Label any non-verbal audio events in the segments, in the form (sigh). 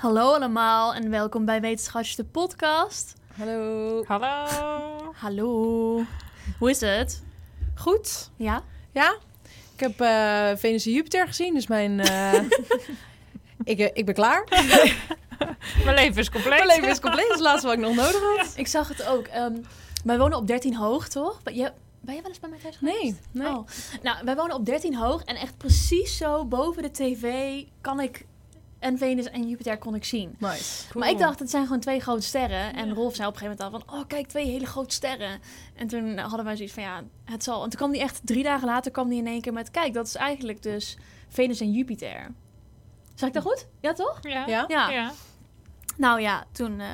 Hallo allemaal en welkom bij Wetenschapsjes de podcast. Hallo. Hallo. Hallo. Hoe is het? Goed. Ja? Ja? Ik heb eh, Venus en Jupiter gezien, dus mijn... eh, (laughs) ik, eh, ik ben klaar. (laughs) Mijn leven is compleet. Mijn leven is compleet. Dat is het laatste wat ik nog nodig had. Ik zag het ook. Ehm, wij wonen op 13 hoog, toch? Ben je, ben je wel eens bij mij thuis geweest? Nee, nee. Oh. Nou, wij wonen op 13 hoog en echt precies zo boven de tv kan ik en Venus en Jupiter kon ik zien. Nice. Maar ik dacht, het zijn gewoon twee grote sterren. En Rolf zei op een gegeven moment al van, oh kijk, twee hele grote sterren. En toen hadden wij zoiets van, ja, het zal. En toen kwam die echt, drie dagen later kwam die in één keer met, kijk, dat is eigenlijk dus Venus en Jupiter. Zeg ik dat goed? Ja, toch? Ja. Ja? Ja. Ja. Nou ja, toen eh,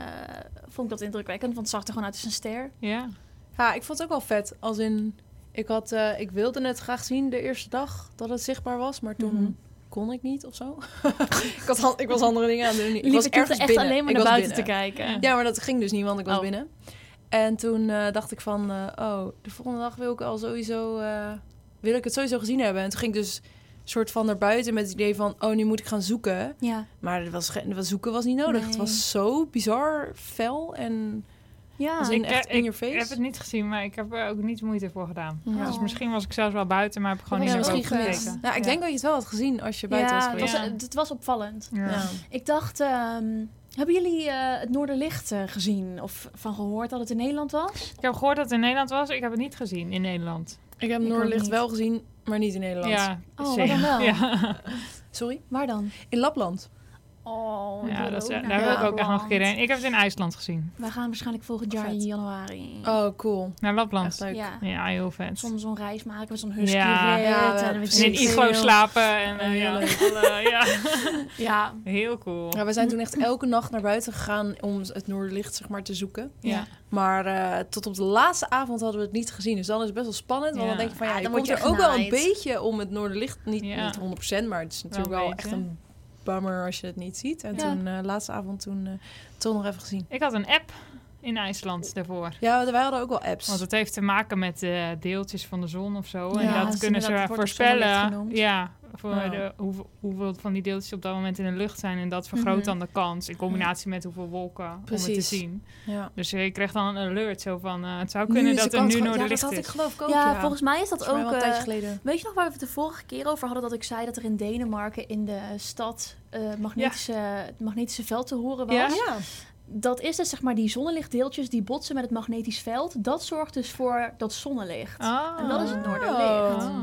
vond ik dat indrukwekkend, want het zag er gewoon uit als een ster. Ja. Ja, ik vond het ook wel vet. Als in... Ik, had, eh, ik wilde het graag zien de eerste dag dat het zichtbaar was, maar toen Mhm. Kon ik niet of zo. (laughs) ik, had, ik was andere dingen aan het doen. Ik was ergens echt binnen. alleen maar Ik naar buiten binnen. te kijken. Ja. Maar dat ging dus niet, want ik was Oh. binnen. En toen eh, dacht ik van, eh, oh, de volgende dag wil ik al sowieso, eh, wil ik het sowieso gezien hebben. En toen ging ik dus soort van naar buiten met het idee van, oh, nu moet ik gaan zoeken. Ja. Maar dat was, dat zoeken was niet nodig. Het was zo bizar fel en Ja. Ik, echt eh, in ik your face? heb het niet gezien, maar ik heb er ook niet moeite voor gedaan. Ja. Dus misschien was ik zelfs wel buiten, maar heb ik gewoon ja, niet gemist. gekeken. Ja, ik Ja. denk dat je het wel had gezien als je buiten was ja, het geweest. was, Ja. het was opvallend. Ja. Ja. Ik dacht, ehm, hebben jullie eh, het Noorderlicht eh, gezien of van gehoord dat het in Nederland was? Ik heb gehoord dat het in Nederland was. Ik heb het niet gezien in Nederland. Ik heb Ik Noorderlicht wel gezien, maar niet in Nederland. Ja, Oh, dan wel? Ja, Sorry? Waar dan? In Lapland. Oh, ja dat is, daar wil ik ook echt nog een keer heen. Ik heb het in IJsland gezien. Wij gaan waarschijnlijk volgend jaar in januari. Oh, cool. Naar Lapland. Leuk. Ja. Ja, heel vet. Zo'n zo'n reis maken met zo'n husky Ja. rit Ja, en we- In iglo veel. slapen. En, eh, Oh, ja, heel alle- (laughs) ja, Ja, heel cool. Ja, we zijn toen echt elke nacht naar buiten gegaan om het Noorderlicht zeg maar, te zoeken. Ja. Maar eh, tot op de laatste avond hadden we het niet gezien. Dus dan is het best wel spannend. Want Ja. dan denk je van ja, Ja, je dan komt word er je ook wel een beetje om het Noorderlicht. Niet, Ja. niet 100%, maar het is natuurlijk Wel echt beetje. een bummer als je het niet ziet. En Ja. toen, eh laatste avond, toen toch nog even gezien. Ik had een app in IJsland daarvoor. Ja, wij hadden ook wel apps. Want het heeft te maken met eh, deeltjes van de zon of zo. Ja, en dat kunnen ze voorspellen. Ja, voor Ja. De, hoeveel, hoeveel van die deeltjes op dat moment in de lucht zijn. En dat vergroot Mhm. dan de kans. In combinatie met hoeveel wolken om het te zien. ja. Dus je kreeg dan een alert zo van... eh, het zou kunnen de dat er nu noorderlicht Ja, dat had is. ik geloof ik ook. ja, Ja, volgens mij is dat ook... een eh, tijdje geleden. Weet je nog waar we het de vorige keer over hadden? Dat ik zei dat er in Denemarken in de stad eh, magnetische, het magnetische veld te horen was. Ja? Ja. Dat is dus zeg maar die zonnelichtdeeltjes die botsen met het magnetisch veld. Dat zorgt dus voor dat zonnelicht. Ah. En dat is het noorderlicht. Ah.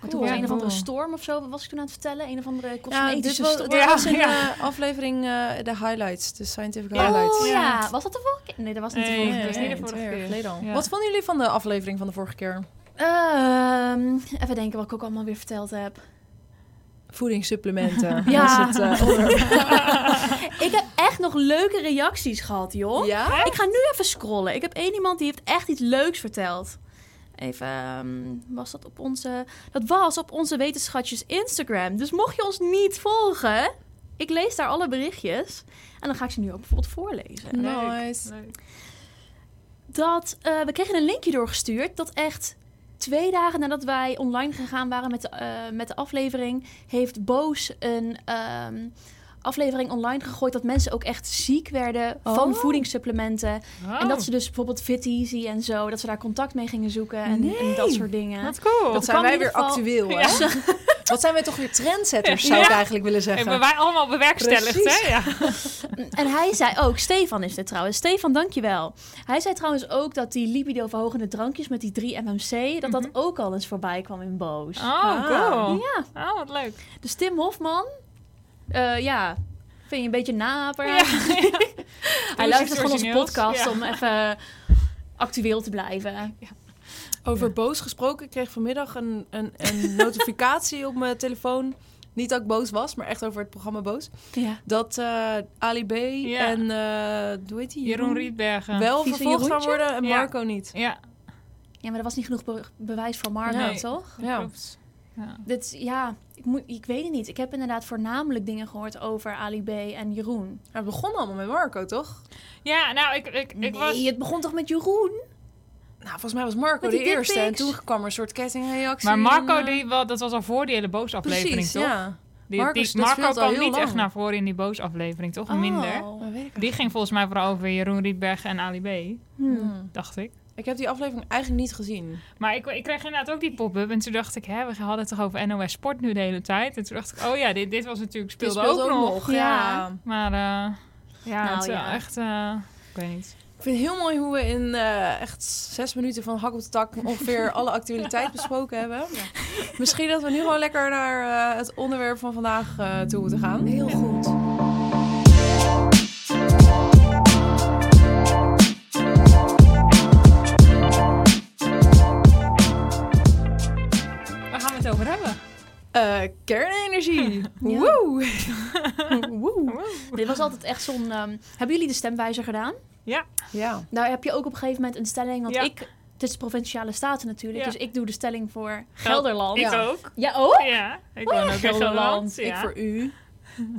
Maar toen was Ja, een of andere cool. storm of zo, wat was ik toen aan het vertellen? Een of andere Ja, dit cosmetische was, storm. dit Ja, was in ja. de aflevering eh, de highlights, de scientific Ja. highlights. Oh ja. Ja. was dat de vorige keer? Nee, dat was niet de Nee, vorige dat is keer. niet de vorige keer. geleden al. Ja. Wat vonden jullie van de aflevering van de vorige keer? Ehm, even denken wat ik ook allemaal weer verteld heb. Voedingssupplementen. (laughs) Ja. het eh, (laughs) ik heb echt nog leuke reacties gehad, joh. ja? Ik ga nu even scrollen. Ik heb één iemand die heeft echt iets leuks verteld. Even, ehm, was dat op onze... Dat was op onze wetenschatjes Instagram. Dus mocht je ons niet volgen... Ik lees daar alle berichtjes. En dan ga ik ze nu ook bijvoorbeeld voorlezen. Nice. Leuk. Dat, eh, we kregen een linkje doorgestuurd... dat echt twee dagen nadat wij online gegaan waren met de, eh, met de aflevering... heeft Boos een... ehm, aflevering online gegooid dat mensen ook echt ziek werden van Oh. voedingssupplementen. Oh, En dat ze dus bijvoorbeeld Fit Easy en zo, dat ze daar contact mee gingen zoeken en, Nee. en dat soort dingen. wat cool. Dat zijn wij weer geval- actueel, hè? Ja. (laughs) Wat zijn wij toch weer trendsetters, zou ik eigenlijk willen zeggen. Hebben wij allemaal bewerkstelligd, Precies. hè? Ja. En hij zei ook, Stefan is dit trouwens. Stefan, dankjewel. Hij zei trouwens ook dat die libido-verhogende drankjes met die 3 MMC, dat dat Mhm. ook al eens voorbij kwam in Boos. Oh, Ah. cool. Ja, Oh, wat leuk. dus Tim Hofman, eh, ja, vind je een beetje naper. Ja. (laughs) Hij luistert gewoon onze podcast Ja. om even actueel te blijven. Over Ja. boos gesproken, ik kreeg vanmiddag een, een, een (laughs) notificatie op mijn telefoon. Niet dat ik boos was, maar echt over het programma Boos. Ja. Dat eh, Ali B Ja. en, eh hoe heet die? Jeroen Rietbergen. Wel vervolgd gaan worden en Ja. Marco niet. Ja, ja, maar er was niet genoeg be- bewijs voor Marco, Nee. toch? Ja. klopt. Ja. Dit, ja, ik, moet, ik weet het niet. Ik heb inderdaad voornamelijk dingen gehoord over Ali B en Jeroen. Het begon allemaal met Marco, toch? ja, nou, ik, ik, ik nee, was... het begon toch met Jeroen? Nou, volgens mij was Marco Met de eerste. En toen kwam er een soort kettingreactie. Maar Marco, en, eh, die, wel, dat was al voor die hele boze aflevering, Precies, toch? ja. Die, Marcus, die dat Marco kwam niet echt naar voren in die boos-aflevering, toch? Oh. Minder. Die ging volgens mij vooral over Jeroen Rietberg en Ali B, Hmm. Hmm. dacht ik. Ik heb die aflevering eigenlijk niet gezien. Maar ik, ik kreeg inderdaad ook die pop-up. En toen dacht ik, hè, we hadden het toch over NOS Sport nu de hele tijd. En toen dacht ik, oh ja, dit, dit was natuurlijk, Die speelde ook, nog. Ja. Ja. Maar eh, ja, Nou, het is wel ja. echt, eh, ik weet niet. Ik vind het heel mooi hoe we in eh, echt zes minuten van hak op de tak ongeveer (laughs) alle actualiteit besproken hebben. Misschien dat we nu gewoon lekker naar eh, het onderwerp van vandaag eh, toe moeten gaan. Heel goed. Waar gaan we het over hebben? Eh, kernenergie. (laughs) Ja. Woe! (laughs) Woe. Dit was altijd echt zo'n... ehm, hebben jullie de stemwijzer gedaan? Ja. Daar heb je ook op een gegeven moment een stelling. Want Ja. ik... Het is de provinciale staten natuurlijk. Ja. Dus ik doe de stelling voor Gelderland. Ik Ja. ook. Ja, ook? Ja, ik woon ook in Gelderland. Ja. Ik voor u. (laughs)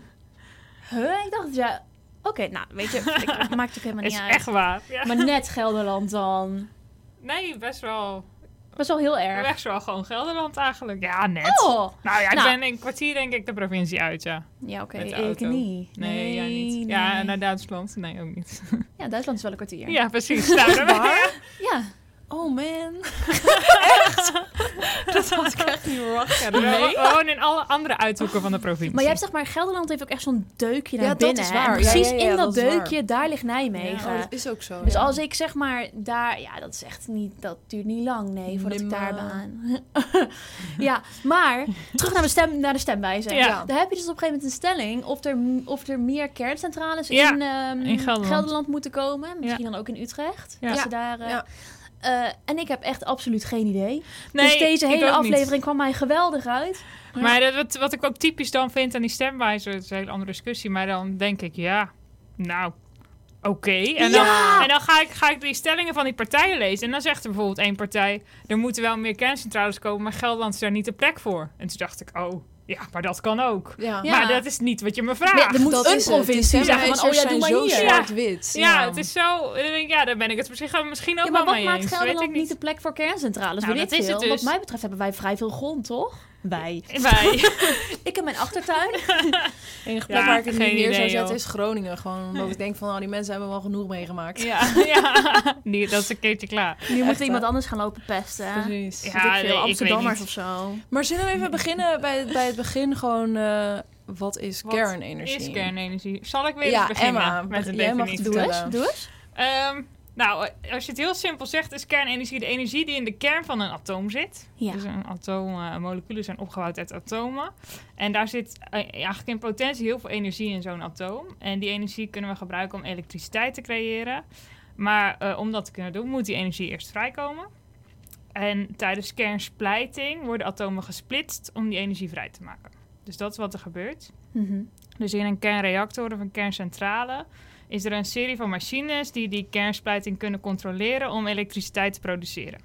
Huh? Ik dacht, ja... Oké, nou, weet je, ik, (laughs) maakt ook helemaal niet is uit. echt waar. Ja. Maar net Gelderland dan. Nee, best wel, Dat is wel heel erg. best wel gewoon Gelderland eigenlijk. Ja, net. Oh! Nou ja, ik Nou. ben in een kwartier denk ik de provincie uit, ja. Ja, oké. Ik niet. Nee, jij niet. Ja, naar Duitsland? Nee, ook niet. Ja, Duitsland is wel een kwartier. Ja, precies. Waar? (laughs) Ja. Oh man. (laughs) Dat had ik echt niet verwacht. Ja, Nee. Gewoon in alle andere uithoeken van de provincie. Maar jij hebt zeg maar, Gelderland heeft ook echt zo'n deukje naar Ja, dat binnen. is hè? waar. Precies ja, ja, in dat, dat is waar. deukje, daar ligt Nijmegen. Oh, dat is ook zo. Dus ja. als ik zeg maar daar, ja, dat is echt niet, dat duurt niet lang, nee, voordat ik daar Nimmer. ben. (laughs) ja, maar terug naar de, stem, naar de stemwijze. Ja. Daar heb je dus op een gegeven moment een stelling of er, of er meer kerncentrales Ja, in, ehm, in Gelderland. moeten komen. Misschien dan ook in Utrecht. Ja. Als ze daar, eh, Eh, en ik heb echt absoluut geen idee. Nee, dus deze hele niet. aflevering kwam mij geweldig uit. Maar dat, wat, wat ik ook typisch dan vind aan die stemwijzer, dat is een hele andere discussie, maar dan denk ik, ja, nou, oké. En, dan, en dan ga ik, ga ik die stellingen van die partijen lezen. En dan zegt er bijvoorbeeld één partij, er moeten wel meer kerncentrales komen, maar Gelderland is daar niet de plek voor. En toen dacht ik, oh, ja, maar dat kan ook. Ja. Ja. Maar dat is niet wat je me vraagt. Maar ja, er moet Dat een is het. Die provincie zeggen van, oh ja, doe maar zijn hier. zo Ja. het is zo. Dan denk ik, ja, daar ben ik het misschien, misschien ook Ja, maar wel wat mee maakt eens. Weet Gelderland ik niet de plek voor kerncentrales? Nou, dat is het dus. Wat mij betreft hebben wij vrij veel grond, toch? Wij. Wij. (laughs) Ik heb mijn achtertuin. (laughs) Enige plek Ja, waar ik het niet geen neer zou zetten is Groningen. Gewoon omdat ik denk van, oh, die mensen hebben wel genoeg meegemaakt. ja, (laughs) ja. Die, dat is een keertje klaar. Nu moet iemand anders gaan lopen pesten. Precies. Ja, nee, veel, Amsterdammers of zo. Maar zullen we even beginnen bij, bij het begin gewoon... eh, wat is Wat kernenergie? Is kernenergie. Zal ik weer Ja, beginnen Emma, met een definitie? Doe eens, doe eens. Ehm, nou, als je het heel simpel zegt, is kernenergie de energie die in de kern van een atoom zit. Ja. Dus een atoom, eh, moleculen zijn opgebouwd uit atomen. En daar zit eh, eigenlijk in potentie heel veel energie in zo'n atoom. En die energie kunnen we gebruiken om elektriciteit te creëren. Maar eh, om dat te kunnen doen, moet die energie eerst vrijkomen. En tijdens kernsplijting worden atomen gesplitst om die energie vrij te maken. Dus dat is wat er gebeurt. Mhm. Dus in een kernreactor of een kerncentrale is er een serie van machines die die kernsplijting kunnen controleren om elektriciteit te produceren.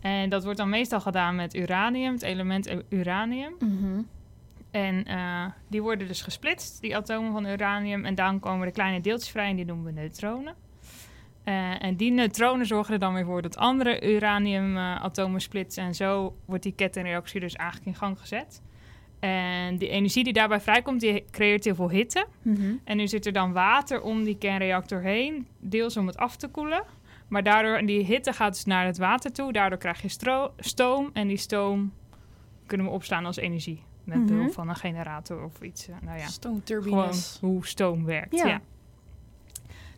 En dat wordt dan meestal gedaan met uranium, het element uranium. Mhm. En eh, die worden dus gesplitst, die atomen van uranium. En dan komen er kleine deeltjes vrij en die noemen we neutronen. Eh, en die neutronen zorgen er dan weer voor dat andere uraniumatomen splitsen. En zo wordt die kettingreactie dus eigenlijk in gang gezet. En die energie die daarbij vrijkomt, die creëert heel veel hitte. Mhm. En nu zit er dan water om die kernreactor heen, deels om het af te koelen. Maar daardoor, die hitte gaat dus naar het water toe. Daardoor krijg je stoom. En die stoom kunnen we opslaan als energie. Met Mhm. behulp van een generator of iets. eh, Nou ja, gewoon Stoomturbines. hoe stoom werkt. Ja. Ja.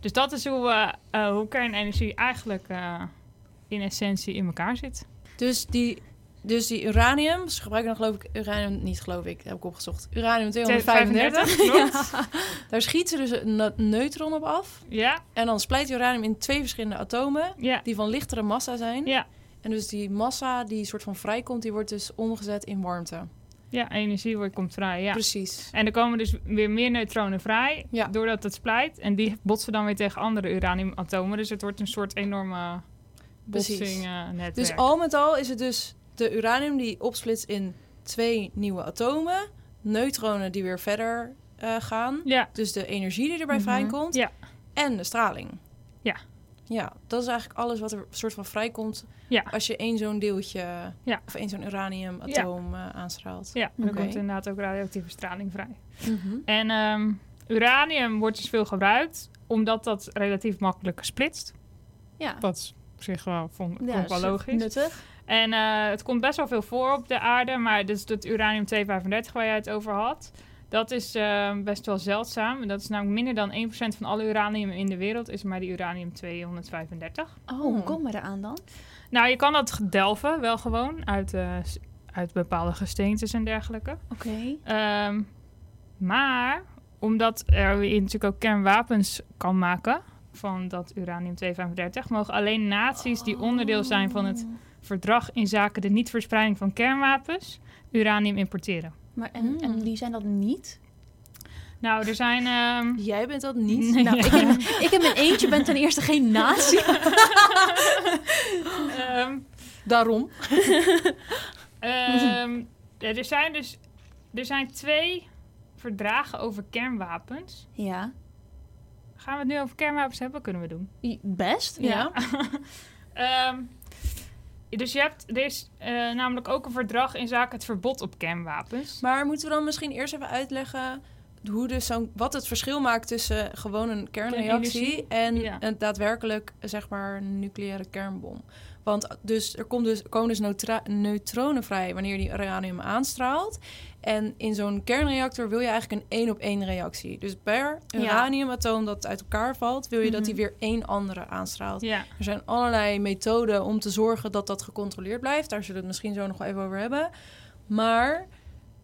Dus dat is hoe, eh, hoe kernenergie eigenlijk eh, in essentie in elkaar zit. Dus die, dus die uranium, ze gebruiken dan geloof ik uranium, niet geloof ik, heb ik opgezocht. Uranium 235. (laughs) klopt. Daar schieten ze dus een ne- neutron op af. Ja, En dan splijt uranium in twee verschillende atomen, ja, die van lichtere massa zijn. ja. En dus die massa die soort van vrijkomt, die wordt dus omgezet in warmte. Ja, energie wordt, komt vrij, ja. Precies. En er komen dus weer meer neutronen vrij, Ja. doordat het splijt. En die botsen dan weer tegen andere uraniumatomen. Dus het wordt een soort enorme Precies. botsing eh, netwerk. Dus al met al is het dus de uranium die opsplitst in twee nieuwe atomen. Neutronen die weer verder eh, gaan. Ja, Dus de energie die erbij Mhm. vrijkomt. Ja. En de straling. Ja, dat is eigenlijk alles wat er soort van vrijkomt Ja. als je één zo'n deeltje Ja. of één zo'n uraniumatoom eh, aanstraalt. Ja, Oké. komt inderdaad ook radioactieve straling vrij. Mhm. En ehm, uranium wordt dus veel gebruikt, omdat dat relatief makkelijk splitst. Ja. Dat is op zich wel, vond, Ja, ik wel is, logisch. Nuttig. En eh, het komt best wel veel voor op de aarde, maar dus dat uranium-235 waar jij het over had, dat is eh, best wel zeldzaam. Dat is namelijk minder dan 1% van alle uranium in de wereld, is maar die uranium-235. Oh, Hmm. hoe kom je eraan dan? Nou, je kan dat delven wel gewoon uit, eh, uit bepaalde gesteentes en dergelijke. Oké. Ehm, maar omdat er je natuurlijk ook kernwapens kan maken van dat uranium-235, mogen alleen naties die onderdeel zijn van het verdrag in zaken de niet-verspreiding van kernwapens uranium importeren. Maar en, Hmm. en die zijn dat niet? Nou, er zijn. ehm, Jij bent dat niet? Nee. Nou, ik, (laughs) in, ik in mijn eentje ben ten eerste geen nazi. (laughs) ehm, Daarom. (laughs) ehm, ja, er zijn dus er zijn twee verdragen over kernwapens. Ja. Gaan we het nu over kernwapens hebben? Kunnen we doen. Best. Ja. Ehm, dus je hebt, er is eh, namelijk ook een verdrag in zaken het verbod op kernwapens. Maar moeten we dan misschien eerst even uitleggen hoe dus zo'n, wat het verschil maakt tussen gewoon een kernreactie en Ja. een daadwerkelijk zeg maar een nucleaire kernbom? Want dus er komt dus, komen dus neutra- neutronen vrij wanneer die uranium aanstraalt. En in zo'n kernreactor wil je eigenlijk een één op één reactie. Dus per uraniumatoom dat uit elkaar valt, wil je dat Mhm. die weer één andere aanstraalt. Ja, Er zijn allerlei methoden om te zorgen dat dat gecontroleerd blijft. Daar zullen we het misschien zo nog wel even over hebben. Maar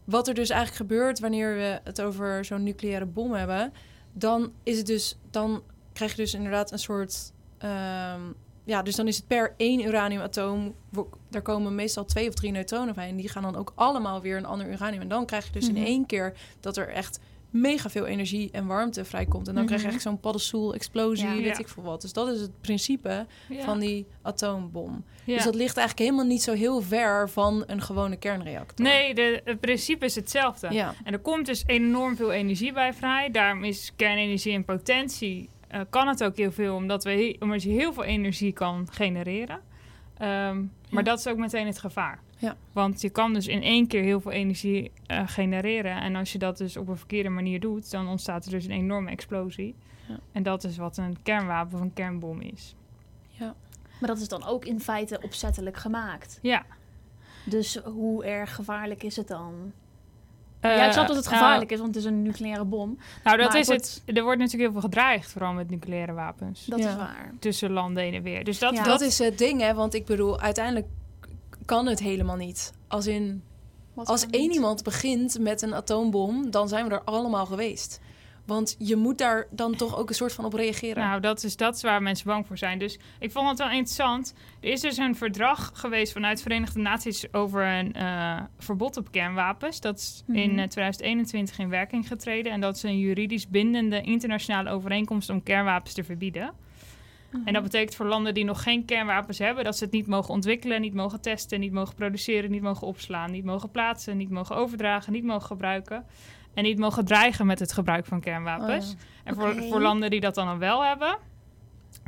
wat er dus eigenlijk gebeurt wanneer we het over zo'n nucleaire bom hebben, dan is het dus, dan krijg je dus inderdaad een soort. ehm, ja, dus dan is het per één uraniumatoom. Daar komen meestal twee of drie neutronen bij. En die gaan dan ook allemaal weer een ander uranium. En dan krijg je dus Mhm. in één keer dat er echt mega veel energie en warmte vrijkomt. En dan krijg je Mhm. eigenlijk zo'n paddenstoel-explosie, Ja. weet Ja. ik veel wat. Dus dat is het principe ja. van die atoombom. Dus dat ligt eigenlijk helemaal niet zo heel ver van een gewone kernreactor. Nee, de, het principe is hetzelfde. Ja. En er komt dus enorm veel energie bij vrij. Daarom is kernenergie in potentie. Eh, kan het ook heel veel, omdat, we he- omdat je heel veel energie kan genereren. Ehm, Maar dat is ook meteen het gevaar. Ja. Want je kan dus in één keer heel veel energie eh, genereren. En als je dat dus op een verkeerde manier doet, dan ontstaat er dus een enorme explosie. Ja. En dat is wat een kernwapen of een kernbom is. Maar dat is dan ook in feite opzettelijk gemaakt. Ja. Dus hoe erg gevaarlijk is het dan? Eh, ja, ik snap dat het nou, gevaarlijk is, want het is een nucleaire bom. Nou, dat Maar is het het. Er wordt natuurlijk heel veel gedreigd, vooral met nucleaire wapens. Dat Ja. is waar. Tussen landen heen en weer. Dus dat, Ja. Dat is het ding, hè? Want ik bedoel, uiteindelijk kan het helemaal niet. Als in, Wat als één niet? iemand begint met een atoombom, dan zijn we er allemaal geweest. Want je moet daar dan toch ook een soort van op reageren. Nou, dat is, dat is waar mensen bang voor zijn. Dus ik vond het wel interessant. Er is dus een verdrag geweest vanuit de Verenigde Naties over een eh, verbod op kernwapens. Dat is in Mhm. eh, 2021 in werking getreden. En dat is een juridisch bindende internationale overeenkomst om kernwapens te verbieden. En dat betekent voor landen die nog geen kernwapens hebben, dat ze het niet mogen ontwikkelen, niet mogen testen, niet mogen produceren, niet mogen opslaan, niet mogen plaatsen, niet mogen overdragen, niet mogen gebruiken. En niet mogen dreigen met het gebruik van kernwapens. Oh. En voor, voor landen die dat dan al wel hebben,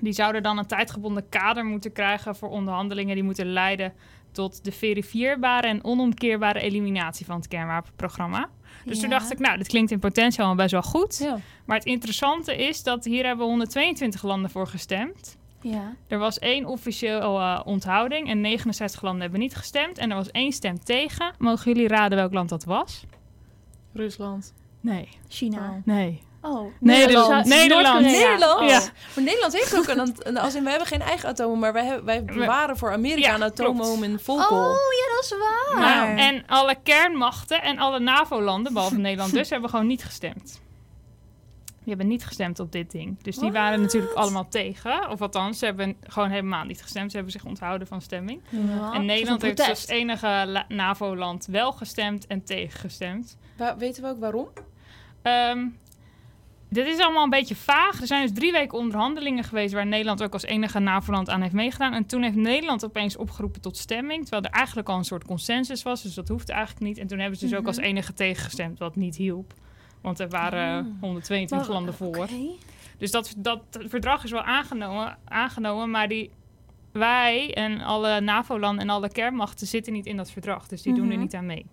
die zouden dan een tijdgebonden kader moeten krijgen voor onderhandelingen die moeten leiden tot de verifieerbare en onomkeerbare eliminatie van het kernwapenprogramma. Dus toen dacht ik, nou, dit klinkt in potentie al best wel goed. Ja. Maar het interessante is dat hier hebben 122 landen voor gestemd. Ja. Er was één officieel eh, onthouding en 69 landen hebben niet gestemd. En er was één stem tegen. Mogen jullie raden welk land dat was? Rusland. Nee. China. Nee. Oh. Nederland. Nederland. Nederland? Oh. Ja. Maar Nederland heeft ook een... Als in, we hebben geen eigen atomen, maar wij, hebben, wij bewaren voor Amerika Ja, een atoomboom in Volkel. Oh, ja, dat is waar. Nou, en alle kernmachten en alle NAVO-landen, behalve Nederland dus, hebben gewoon niet gestemd. Die hebben niet gestemd op dit ding. Dus die waren natuurlijk allemaal tegen. Of althans, ze hebben gewoon helemaal niet gestemd. Ze hebben zich onthouden van stemming. Ja, en Nederland heeft als enige la- NAVO-land wel gestemd en tegengestemd. Wa- weten we ook waarom? Ehm, dit is allemaal een beetje vaag. Er zijn dus drie weken onderhandelingen geweest waar Nederland ook als enige NAVO-land aan heeft meegedaan. En toen heeft Nederland opeens opgeroepen tot stemming, terwijl er eigenlijk al een soort consensus was. Dus dat hoeft eigenlijk niet. En toen hebben ze dus ook Mhm. als enige tegengestemd, wat niet hielp. Want er waren Ah. 122 Maar- landen voor. Dus dat, dat verdrag is wel aangenomen, aangenomen maar die, wij en alle NAVO-landen en alle kernmachten zitten niet in dat verdrag. Dus die doen er Mhm. niet aan mee.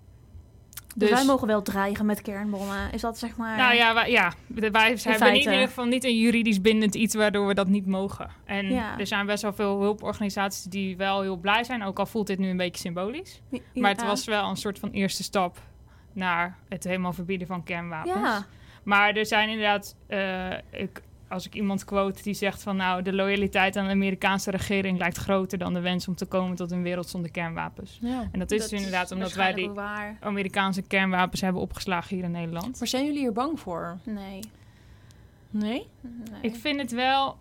Dus wij mogen wel dreigen met kernbommen. Is dat zeg maar... Nou ja, wij, ja, wij niet, in feite. ieder geval niet een juridisch bindend iets waardoor we dat niet mogen. En Ja. er zijn best wel veel hulporganisaties die wel heel blij zijn, ook al voelt dit nu een beetje symbolisch. Ja. Maar het was wel een soort van eerste stap naar het helemaal verbieden van kernwapens. Ja. Maar er zijn inderdaad, eh, ik, als ik iemand quote die zegt van nou, de loyaliteit aan de Amerikaanse regering lijkt groter dan de wens om te komen tot een wereld zonder kernwapens. Ja. En dat is dus inderdaad omdat wij die waar. Amerikaanse kernwapens hebben opgeslagen hier in Nederland. Maar zijn jullie hier bang voor? Nee. Nee? nee. Ik vind het wel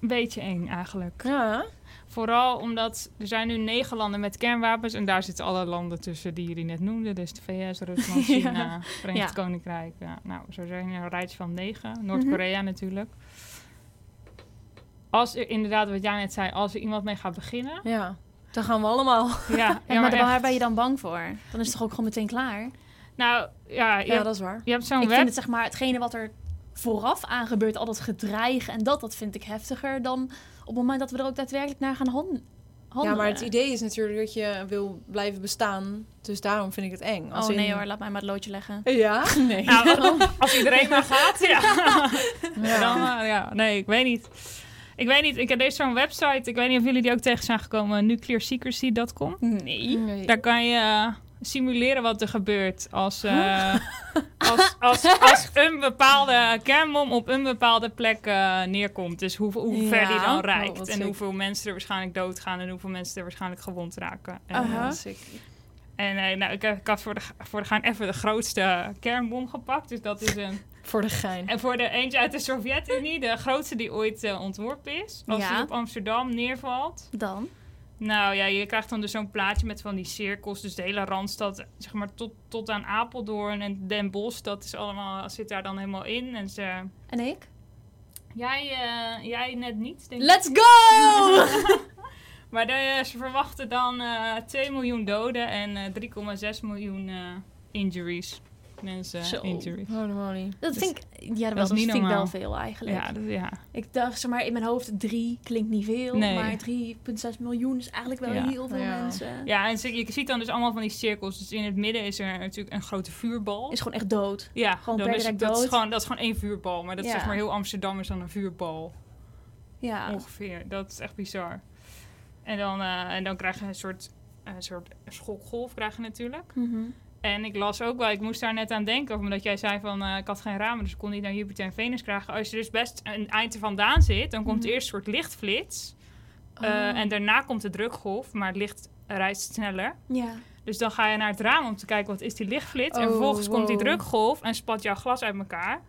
een beetje eng eigenlijk. Ja. Vooral omdat er zijn nu negen landen met kernwapens en daar zitten alle landen tussen die jullie net noemden. Dus de VS, Rusland, (laughs) Ja. China, Verenigd Ja. Koninkrijk. Ja, nou, zo zijn er een rijtje van negen. Noord-Korea natuurlijk. Als er inderdaad, wat jij net zei, als er iemand mee gaat beginnen. Ja. Dan gaan we allemaal. Ja, (laughs) ja, maar waar ben je dan bang voor? Dan is het toch ook gewoon meteen klaar? Nou, ja, Ja, hebt, dat is waar. je hebt zo'n ik vind het zeg maar hetgene wat er vooraf aan gebeurt, al dat gedreig en dat, dat vind ik heftiger dan het moment dat we er ook daadwerkelijk naar gaan hon- handelen. Ja, maar het idee is natuurlijk dat je wil blijven bestaan. Dus daarom vind ik het eng. Als Oh nee hoor, laat mij maar het loodje leggen. Ja? (laughs) Nee. Nou, (laughs) als iedereen maar gaat, ja. (laughs) Ja. Dan, eh, ja, nee, ik weet niet. Ik weet niet, ik heb deze zo'n website. Ik weet niet of jullie die ook tegen zijn gekomen. Nuclearsecrecy.com. Nee. Nee. Daar kan je eh, simuleren wat er gebeurt als, eh, als, als, als een bepaalde kernbom op een bepaalde plek eh, neerkomt. Dus hoe, hoe ver die dan reikt. en hoeveel mensen er waarschijnlijk doodgaan en hoeveel mensen er waarschijnlijk gewond raken. En, eh, Ja, sick. en eh, nou, ik, heb- ik had voor de, voor de gaan even de grootste kernbom gepakt. Dus dat is een Voor de gein. en voor de eentje uit de Sovjet-Unie, de grootste die ooit ontworpen is. Als Ja. die op Amsterdam neervalt. Dan? Nou ja, je krijgt dan dus zo'n plaatje met van die cirkels. Dus de hele Randstad, zeg maar tot, tot aan Apeldoorn en Den Bosch. Dat is allemaal, zit daar dan helemaal in. En ze, En ik? jij, eh, jij net niet, denk ik. Let's go! (laughs) Maar de, ze verwachten dan eh 2 miljoen doden en eh 3,6 miljoen eh, injuries. Mensen Zo. injuries. Holy moly. dat Dus- vind ik, ja, dat, was, niet vind ik wel normaal. veel eigenlijk. Ja, dat, ja. Ik dacht, zeg maar, in mijn hoofd drie klinkt niet veel, Nee. maar 3,6 miljoen is eigenlijk wel Ja. heel veel Ja. mensen. Ja, en je ziet dan dus allemaal van die cirkels. Dus in het midden is er natuurlijk een grote vuurbal. Is gewoon echt dood. ja, gewoon dan per is, direct dat, is dood. gewoon, dat is gewoon één vuurbal. Maar dat is zeg maar heel Amsterdam is dan een vuurbal. Ja. Ongeveer. Dat is echt bizar. En dan, eh, en dan krijg je een soort, een soort schokgolf krijg je natuurlijk. Mhm. En ik las ook wel, ik moest daar net aan denken, omdat jij zei van eh, ik had geen ramen, dus ik kon niet naar Jupiter en Venus krijgen. Als je dus best een eind er vandaan zit, dan komt Mhm. eerst een soort lichtflits. Eh, Oh. en daarna komt de drukgolf, maar het licht reist sneller. Ja. Dus dan ga je naar het raam om te kijken wat is die lichtflits. en Oh, vervolgens komt die drukgolf en spat jouw glas uit elkaar.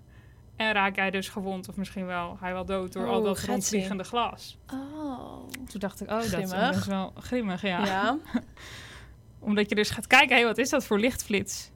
En raak jij dus gewond of misschien wel hij wel dood door al Oh, dat rondvliegende glas. Oh. Toen dacht ik, oh, dat is wel grimmig, ja. Ja. (laughs) Omdat je dus gaat kijken, hé, wat is dat voor lichtflits?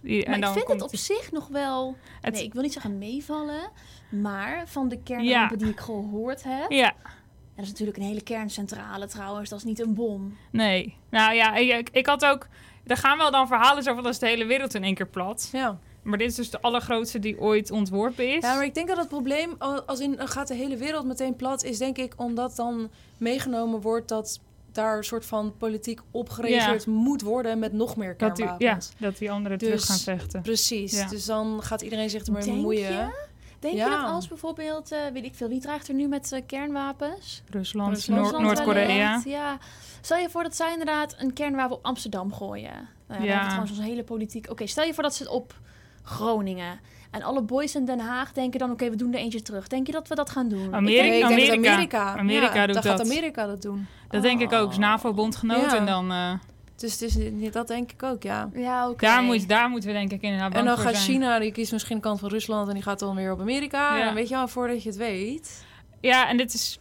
Die- Maar ik vind komt het op zich nog wel... het- Nee, ik wil niet zeggen meevallen. Maar van de kernrampen die ik gehoord heb... Ja, En dat is natuurlijk een hele kerncentrale trouwens. Dat is niet een bom. nee. Nou ja, ik, ik had ook... Er gaan wel dan verhalen zo van, dat is de hele wereld in één keer plat. ja. Maar dit is dus de allergrootste die ooit ontworpen is. Ja, maar ik denk dat het probleem, al- als in dan gaat de hele wereld meteen plat, is denk ik omdat dan meegenomen wordt dat daar een soort van politiek op gereageerd moet worden met nog meer dat die, ja, kernwapens. dat die anderen Dus- terug gaan vechten. Precies. Ja. Dus dan gaat iedereen zich ermee Denk bemoeien. je? Denk Ja. je dat als bijvoorbeeld, eh, weet ik veel, wie dreigt er nu met eh, kernwapens? Rusland, Rusland, Noord- Rusland Noord-Korea. Ja. Stel je voor dat zij inderdaad een kernwapen op Amsterdam gooien. Nou ja, dan Ja. we trouwens onze hele politiek. Oké, stel je voor dat ze het op Groningen. En alle boys in Den Haag denken dan, oké, we doen er eentje terug. Denk je dat we dat gaan doen? Amerika- Nee, ik denk dat Amerika. Amerika. Amerika ja, doet dan gaat dat. Amerika dat doen. Dat denk ik ook. Is Oh. NAVO-bondgenoot Ja. en dan... eh, Dus het is, niet- dat denk ik ook, ja. Ja, oké. daar, moet, daar moeten we denk ik inderdaad En dan gaat zijn. China, die kiest misschien de kant van Rusland en die gaat dan weer op Amerika. Ja. En weet je wel, voordat je het weet. Ja, en dit is...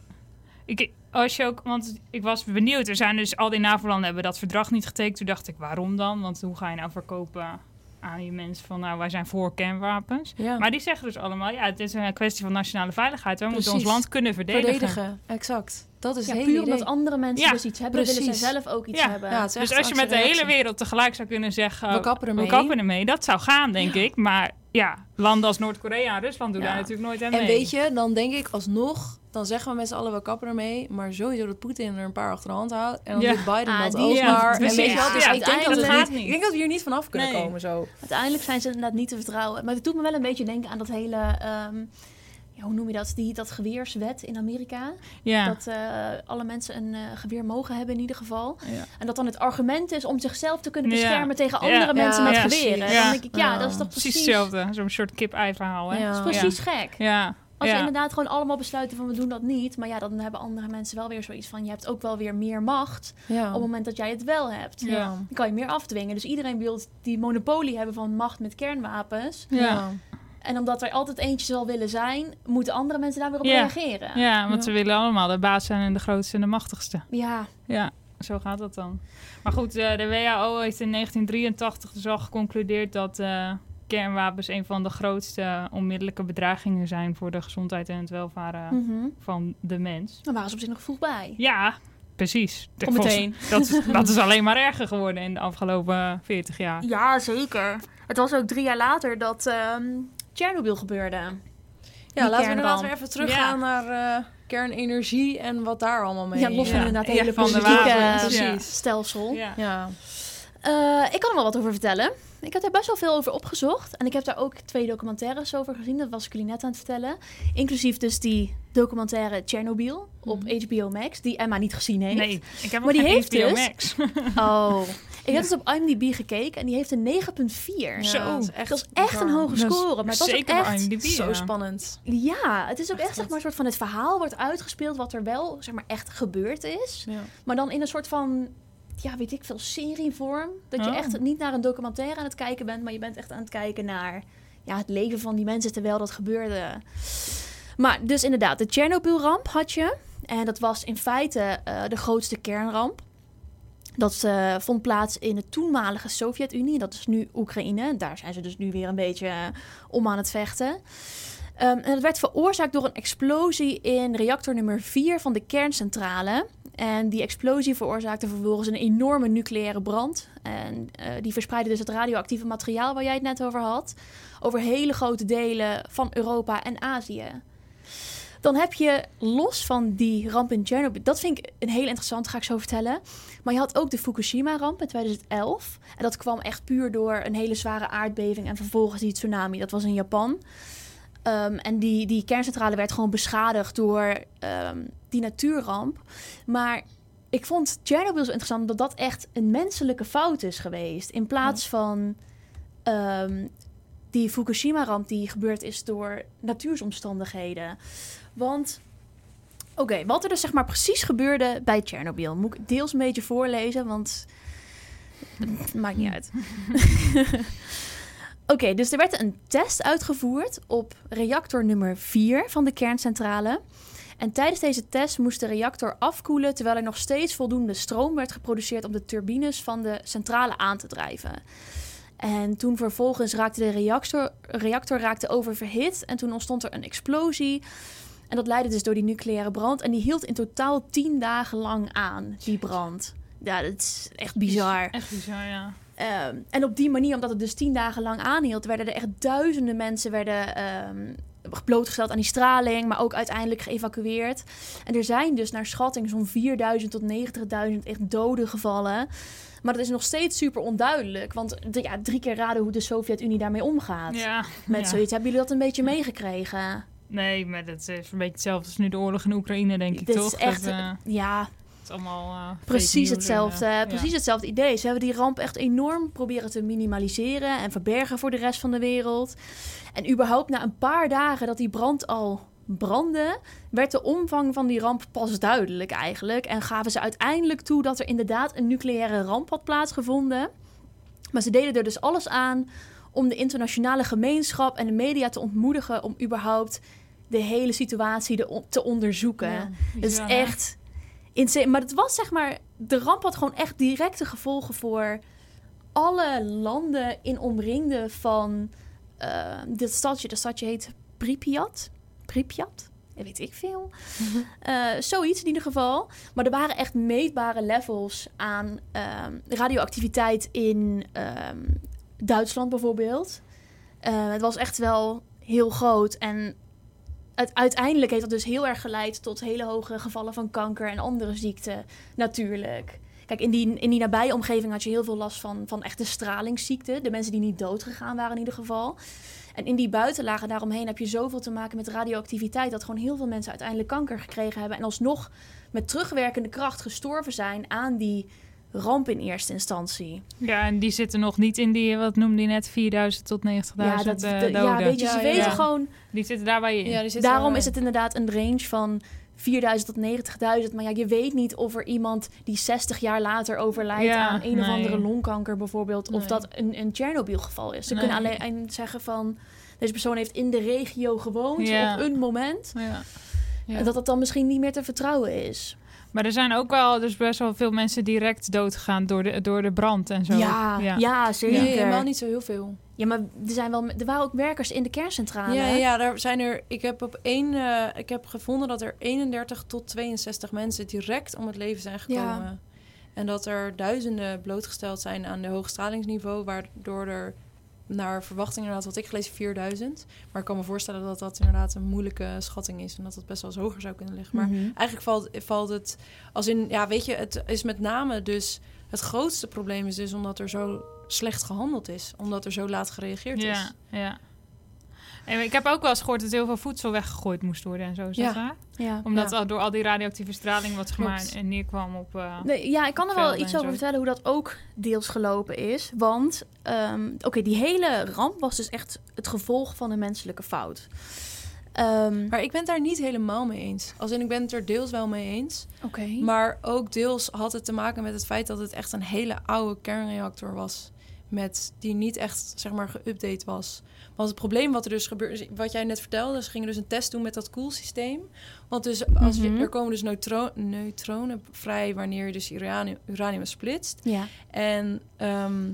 Ik, als je ook, want ik was benieuwd. Er zijn dus al die NAVO-landen hebben dat verdrag niet getekend. Toen dacht ik, waarom dan? Want hoe ga je nou verkopen aan die mensen van... nou, wij zijn voor kernwapens. Ja. Maar die zeggen dus allemaal... ja, het is een kwestie van nationale veiligheid. We moeten ons land kunnen verdedigen. verdedigen. exact. Dat is Ja, het puur hele idee. omdat andere mensen Ja, dus iets hebben, willen zij zelf ook iets Ja. hebben. Dus als je met de hele wereld tegelijk zou kunnen zeggen... We kappen ermee. We kappen ermee. Dat zou gaan, denk ik. Maar ja, landen als Noord-Korea en Rusland doen Ja. daar natuurlijk nooit aan En mee. weet je, dan denk ik alsnog, dan zeggen we met z'n allen we kappen ermee, maar sowieso dat Poetin er een paar achter de hand houdt en dan Ja. doet Biden Ah, dat die- ook ja, maar. En weet je wel, dus Ja, ik, denk dat gaat niet- ik denk dat we hier niet vanaf kunnen Nee. komen zo. Uiteindelijk zijn ze inderdaad niet te vertrouwen. Maar het doet me wel een beetje denken aan dat hele... ehm, ja, hoe noem je dat? Die, dat geweerswet in Amerika. ja. Dat eh, alle mensen een eh, geweer mogen hebben in ieder geval. Ja. En dat dan het argument is om zichzelf te kunnen Ja. beschermen tegen Ja. andere mensen Ja, met geweren. Ja. Dan denk ik, ja, dat is toch precies precies... hetzelfde. Zo'n soort kip-ei verhaal, hè? Ja. dat is precies gek. Ja. Als ja. we inderdaad gewoon allemaal besluiten van we doen dat niet. Maar ja, dan hebben andere mensen wel weer zoiets van... je hebt ook wel weer meer macht Ja. op het moment dat jij het wel hebt. Ja. Dan kan je meer afdwingen. Dus iedereen wil die monopolie hebben van macht met kernwapens. Ja. En omdat er altijd eentje zal willen zijn... moeten andere mensen daar weer op Ja. reageren. Ja, want Ja. ze willen allemaal de baas zijn en de grootste en de machtigste. Ja, Ja, zo gaat dat dan. Maar goed, eh, de WHO heeft in 1983 dus al geconcludeerd dat eh, kernwapens een van de grootste onmiddellijke bedreigingen zijn voor de gezondheid en het welvaren Mhm. van de mens. dan waren ze op zich nog vroeg bij. Ja, precies. Kom meteen. Dat is, (laughs) dat is alleen maar erger geworden in de afgelopen 40 jaar. Ja, zeker. Het was ook drie jaar later dat ehm Chernobyl gebeurde. Ja, Die laten we inderdaad weer even teruggaan naar eh, kernenergie en wat daar allemaal mee... Ja, los van Ja. inderdaad het hele van de politieke stelsel. Ja. Ja. Eh, ik kan er wel wat over vertellen. Ik heb daar best wel veel over opgezocht. En ik heb daar ook twee documentaires over gezien. Dat was ik jullie net aan het vertellen. Inclusief dus die documentaire Chernobyl op HBO Max. Die Emma niet gezien heeft. Nee, ik heb Maar die heeft HBO dus- Max. (laughs) Oh. Ik heb dus op IMDb gekeken. En die heeft een 9,4. Zo, dat is Dat echt, is echt een hoge Dat score. Maar het was ook Zeker echt... IMDb, Zo ja. spannend. Ja, het is ook Echt echt zeg maar een soort van het verhaal wordt uitgespeeld wat er wel zeg maar echt gebeurd is. Ja. Maar dan in een soort van, ja weet ik veel, serievorm. Dat je Oh. echt niet naar een documentaire aan het kijken bent, maar je bent echt aan het kijken naar ja, het leven van die mensen terwijl dat gebeurde. Maar dus inderdaad, de Chernobyl-ramp had je. En dat was in feite eh, de grootste kernramp. Dat eh, vond plaats in de toenmalige Sovjet-Unie. Dat is nu Oekraïne. Daar zijn ze dus nu weer een beetje eh, om aan het vechten. Ehm, en dat werd veroorzaakt door een explosie in reactor nummer 4 van de kerncentrale. En die explosie veroorzaakte vervolgens een enorme nucleaire brand. En eh, die verspreidde dus het radioactieve materiaal waar jij het net over had. Over hele grote delen van Europa en Azië. Dan heb je los van die ramp in Chernobyl, dat vind ik een heel interessant, ga ik zo vertellen. Maar je had ook de Fukushima-ramp in 2011. En dat kwam echt puur door een hele zware aardbeving en vervolgens die tsunami. Dat was in Japan. Ehm, en die, die kerncentrale werd gewoon beschadigd door ehm, die natuurramp. Maar ik vond Chernobyl zo interessant omdat dat echt een menselijke fout is geweest. In plaats van ehm, die Fukushima-ramp die gebeurd is door natuuromstandigheden. Want, oké, wat er dus zeg maar precies gebeurde bij Chernobyl... moet ik deels een beetje voorlezen, want het maakt niet uit. (laughs) Oké, dus er werd een test uitgevoerd op reactor nummer 4 van de kerncentrale. En tijdens deze test moest de reactor afkoelen terwijl er nog steeds voldoende stroom werd geproduceerd om de turbines van de centrale aan te drijven. En toen vervolgens raakte de reactor, reactor raakte oververhit en toen ontstond er een explosie. En dat leidde dus door die nucleaire brand. En die hield in totaal tien dagen lang aan, die brand. Ja, dat is echt bizar. Echt bizar, ja. Ehm, en op die manier, omdat het dus tien dagen lang aanhield, werden er echt duizenden mensen werden, ehm, blootgesteld aan die straling, maar ook uiteindelijk geëvacueerd. En er zijn dus naar schatting zo'n 4000 tot 90.000 echt doden gevallen. Maar dat is nog steeds super onduidelijk. Want ja, drie keer raden hoe de Sovjet-Unie daarmee omgaat. Ja. Met ja. zoiets. Hebben jullie dat een beetje meegekregen? Nee, maar dat is een beetje hetzelfde als nu de oorlog in Oekraïne, denk ik Dit toch? is echt, Dat, eh, ja, het is allemaal eh, precies en, hetzelfde. eh, ja. precies hetzelfde idee. Ze hebben die ramp echt enorm proberen te minimaliseren en verbergen voor de rest van de wereld. En überhaupt na een paar dagen dat die brand al brandde, werd de omvang van die ramp pas duidelijk eigenlijk. En gaven ze uiteindelijk toe dat er inderdaad een nucleaire ramp had plaatsgevonden. Maar ze deden er dus alles aan om de internationale gemeenschap en de media te ontmoedigen om überhaupt de hele situatie de- te onderzoeken. Ja. Het is echt insane. Maar het was zeg maar... De ramp had gewoon echt directe gevolgen voor alle landen in omringde van eh, dit stadje. Dat stadje heet Pripyat. Pripyat? Weet ik veel. (laughs) Eh, zoiets in ieder geval. Maar er waren echt meetbare levels aan ehm, radioactiviteit in ehm, Duitsland bijvoorbeeld. Eh, het was echt wel heel groot. En uiteindelijk heeft dat dus heel erg geleid tot hele hoge gevallen van kanker en andere ziekten, natuurlijk. Kijk, in die, in die nabije omgeving had je heel veel last van, van echte stralingsziekten. De mensen die niet dood gegaan waren in ieder geval. En in die buitenlagen daaromheen heb je zoveel te maken met radioactiviteit... dat gewoon heel veel mensen uiteindelijk kanker gekregen hebben... en alsnog met terugwerkende kracht gestorven zijn aan die ramp in eerste instantie. Ja, en die zitten nog niet in die, wat noemde je net, 4000 tot 90.000 Ja, dat, eh, de- ja, doden. weet je, ze ja, weten ja. gewoon... Die zitten daarbij in. Ja, die zit Daarom is het inderdaad een range van 4000 tot 90.000. Maar ja, je weet niet of er iemand die 60 jaar later overlijdt Ja, aan een of andere longkanker bijvoorbeeld, of Nee. dat een, een Chernobyl-geval is. Ze Nee. kunnen alleen zeggen van deze persoon heeft in de regio gewoond Ja. op een moment. Ja. Ja. En dat dat dan misschien niet meer te vertrouwen is. Maar er zijn ook wel dus best wel veel mensen direct doodgegaan door de, door de brand en zo. Ja, ja. zeker. Nee, helemaal niet zo heel veel. Ja, maar er, zijn wel, er waren ook werkers in de kerncentrale. Ja, ja, daar zijn er. Ik heb op één. eh, ik heb gevonden dat er 31 tot 62 mensen direct om het leven zijn gekomen. Ja. En dat er duizenden blootgesteld zijn aan de hoog stralingsniveau, waardoor er naar verwachting inderdaad, wat ik gelezen, 4000. Maar ik kan me voorstellen dat dat inderdaad een moeilijke schatting is en dat het best wel eens hoger zou kunnen liggen. Maar Mhm. eigenlijk valt, valt het als in, ja, weet je, het is met name dus het grootste probleem is dus omdat er zo slecht gehandeld is, omdat er zo laat gereageerd Ja, is. ja. En ik heb ook wel eens gehoord dat heel veel voedsel weggegooid moest worden en zo. Is Ja. Omdat Ja. al- door al die radioactieve straling wat gemaakt en neerkwam op... eh, Nee, ja, ik kan er wel iets over vertellen hoe dat ook deels gelopen is. Want, ehm, oké, die hele ramp was dus echt het gevolg van een menselijke fout. Ehm, Maar ik ben het daar niet helemaal mee eens. Als in, ik ben het er deels wel mee eens. Oké. Maar ook deels had het te maken met het feit dat het echt een hele oude kernreactor was. Met die niet echt, zeg maar, geüpdate was. Want het probleem wat er dus gebeurde, wat jij net vertelde, ze gingen dus een test doen met dat koelsysteem. Want dus als je, Mhm. er komen dus neutro- neutronen vrij wanneer je dus uranium, uranium splitst. Ja. En ehm,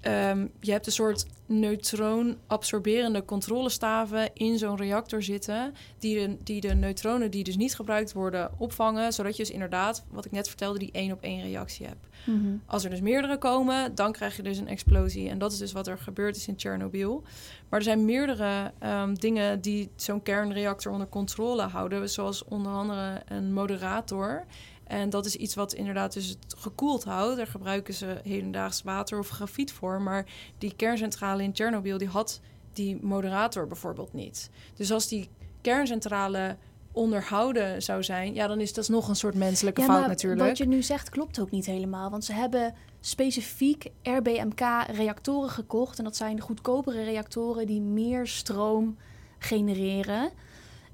ehm, je hebt een soort neutroon-absorberende controlestaven in zo'n reactor zitten. Die de, die de neutronen die dus niet gebruikt worden opvangen. Zodat je dus inderdaad, wat ik net vertelde, die één op één reactie hebt. Mhm. Als er dus meerdere komen, dan krijg je dus een explosie. En dat is dus wat er gebeurd is in Tsjernobyl. Maar er zijn meerdere ehm, dingen die zo'n kernreactor onder controle houden. Zoals onder andere een moderator. En dat is iets wat inderdaad dus het gekoeld houdt. Daar gebruiken ze hedendaags water of grafiet voor. Maar die kerncentrale in Tsjernobyl, die had die moderator bijvoorbeeld niet. Dus als die kerncentrale onderhouden zou zijn... ja, dan is dat nog een soort menselijke Ja, fout maar natuurlijk. wat je nu zegt klopt ook niet helemaal. Want ze hebben specifiek RBMK-reactoren gekocht. En dat zijn de goedkopere reactoren die meer stroom genereren.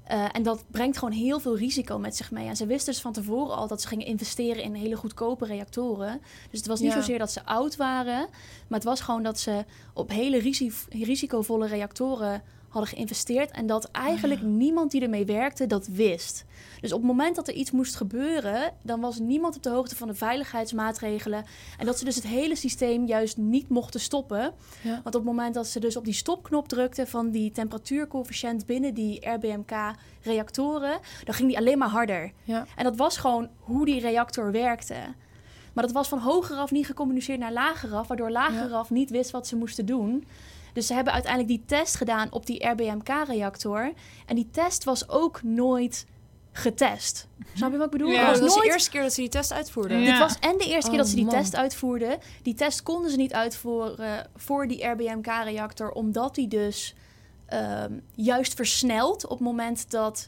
Eh, en dat brengt gewoon heel veel risico met zich mee. En ze wisten dus van tevoren al dat ze gingen investeren in hele goedkope reactoren. Dus het was niet Ja. zozeer dat ze oud waren. Maar het was gewoon dat ze op hele risi- risicovolle reactoren hadden geïnvesteerd. En dat eigenlijk niemand die ermee werkte dat wist. Dus op het moment dat er iets moest gebeuren, dan was niemand op de hoogte van de veiligheidsmaatregelen. En dat ze dus het hele systeem juist niet mochten stoppen. Ja. Want op het moment dat ze dus op die stopknop drukten van die temperatuurcoëfficiënt binnen die RBMK-reactoren, dan ging die alleen maar harder. Ja. En dat was gewoon hoe die reactor werkte. Maar dat was van hogeraf niet gecommuniceerd naar lageraf, waardoor lageraf niet wist wat ze moesten doen. Dus ze hebben uiteindelijk die test gedaan op die RBMK-reactor. En die test was ook nooit getest. Snap je wat ik bedoel? Ja. Oh, was dat was nooit de eerste keer dat ze die test uitvoerden. Ja. dit was en de eerste keer dat Oh, ze die man. test uitvoerden. Die test konden ze niet uitvoeren voor die RBMK-reactor, omdat die dus ehm, juist versnelt op het moment dat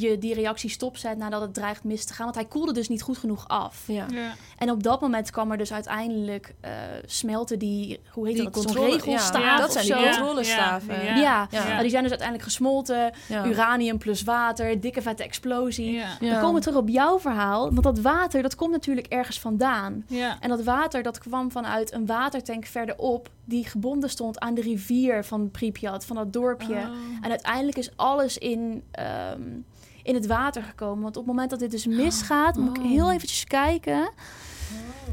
je die reactie stopzet nadat het dreigt mis te gaan. Want hij koelde dus niet goed genoeg af. Ja. Ja. En op dat moment kwam er dus uiteindelijk eh, smelten die, hoe heet Die dat, controle- regelstaaf ja, dat zijn die Ja, controlestaven. Ja, ja. Ja. Nou, die zijn dus uiteindelijk gesmolten. Ja. Uranium plus water, dikke vette explosie. Ja. Ja. Dan komen we terug op jouw verhaal. Want dat water, dat komt natuurlijk ergens vandaan. Ja. En dat water, dat kwam vanuit een watertank verderop... die gebonden stond aan de rivier van Pripyat, van dat dorpje. Oh. En uiteindelijk is alles in, ehm, in het water gekomen. Want op het moment dat dit dus misgaat... moet ik Oh. heel eventjes kijken...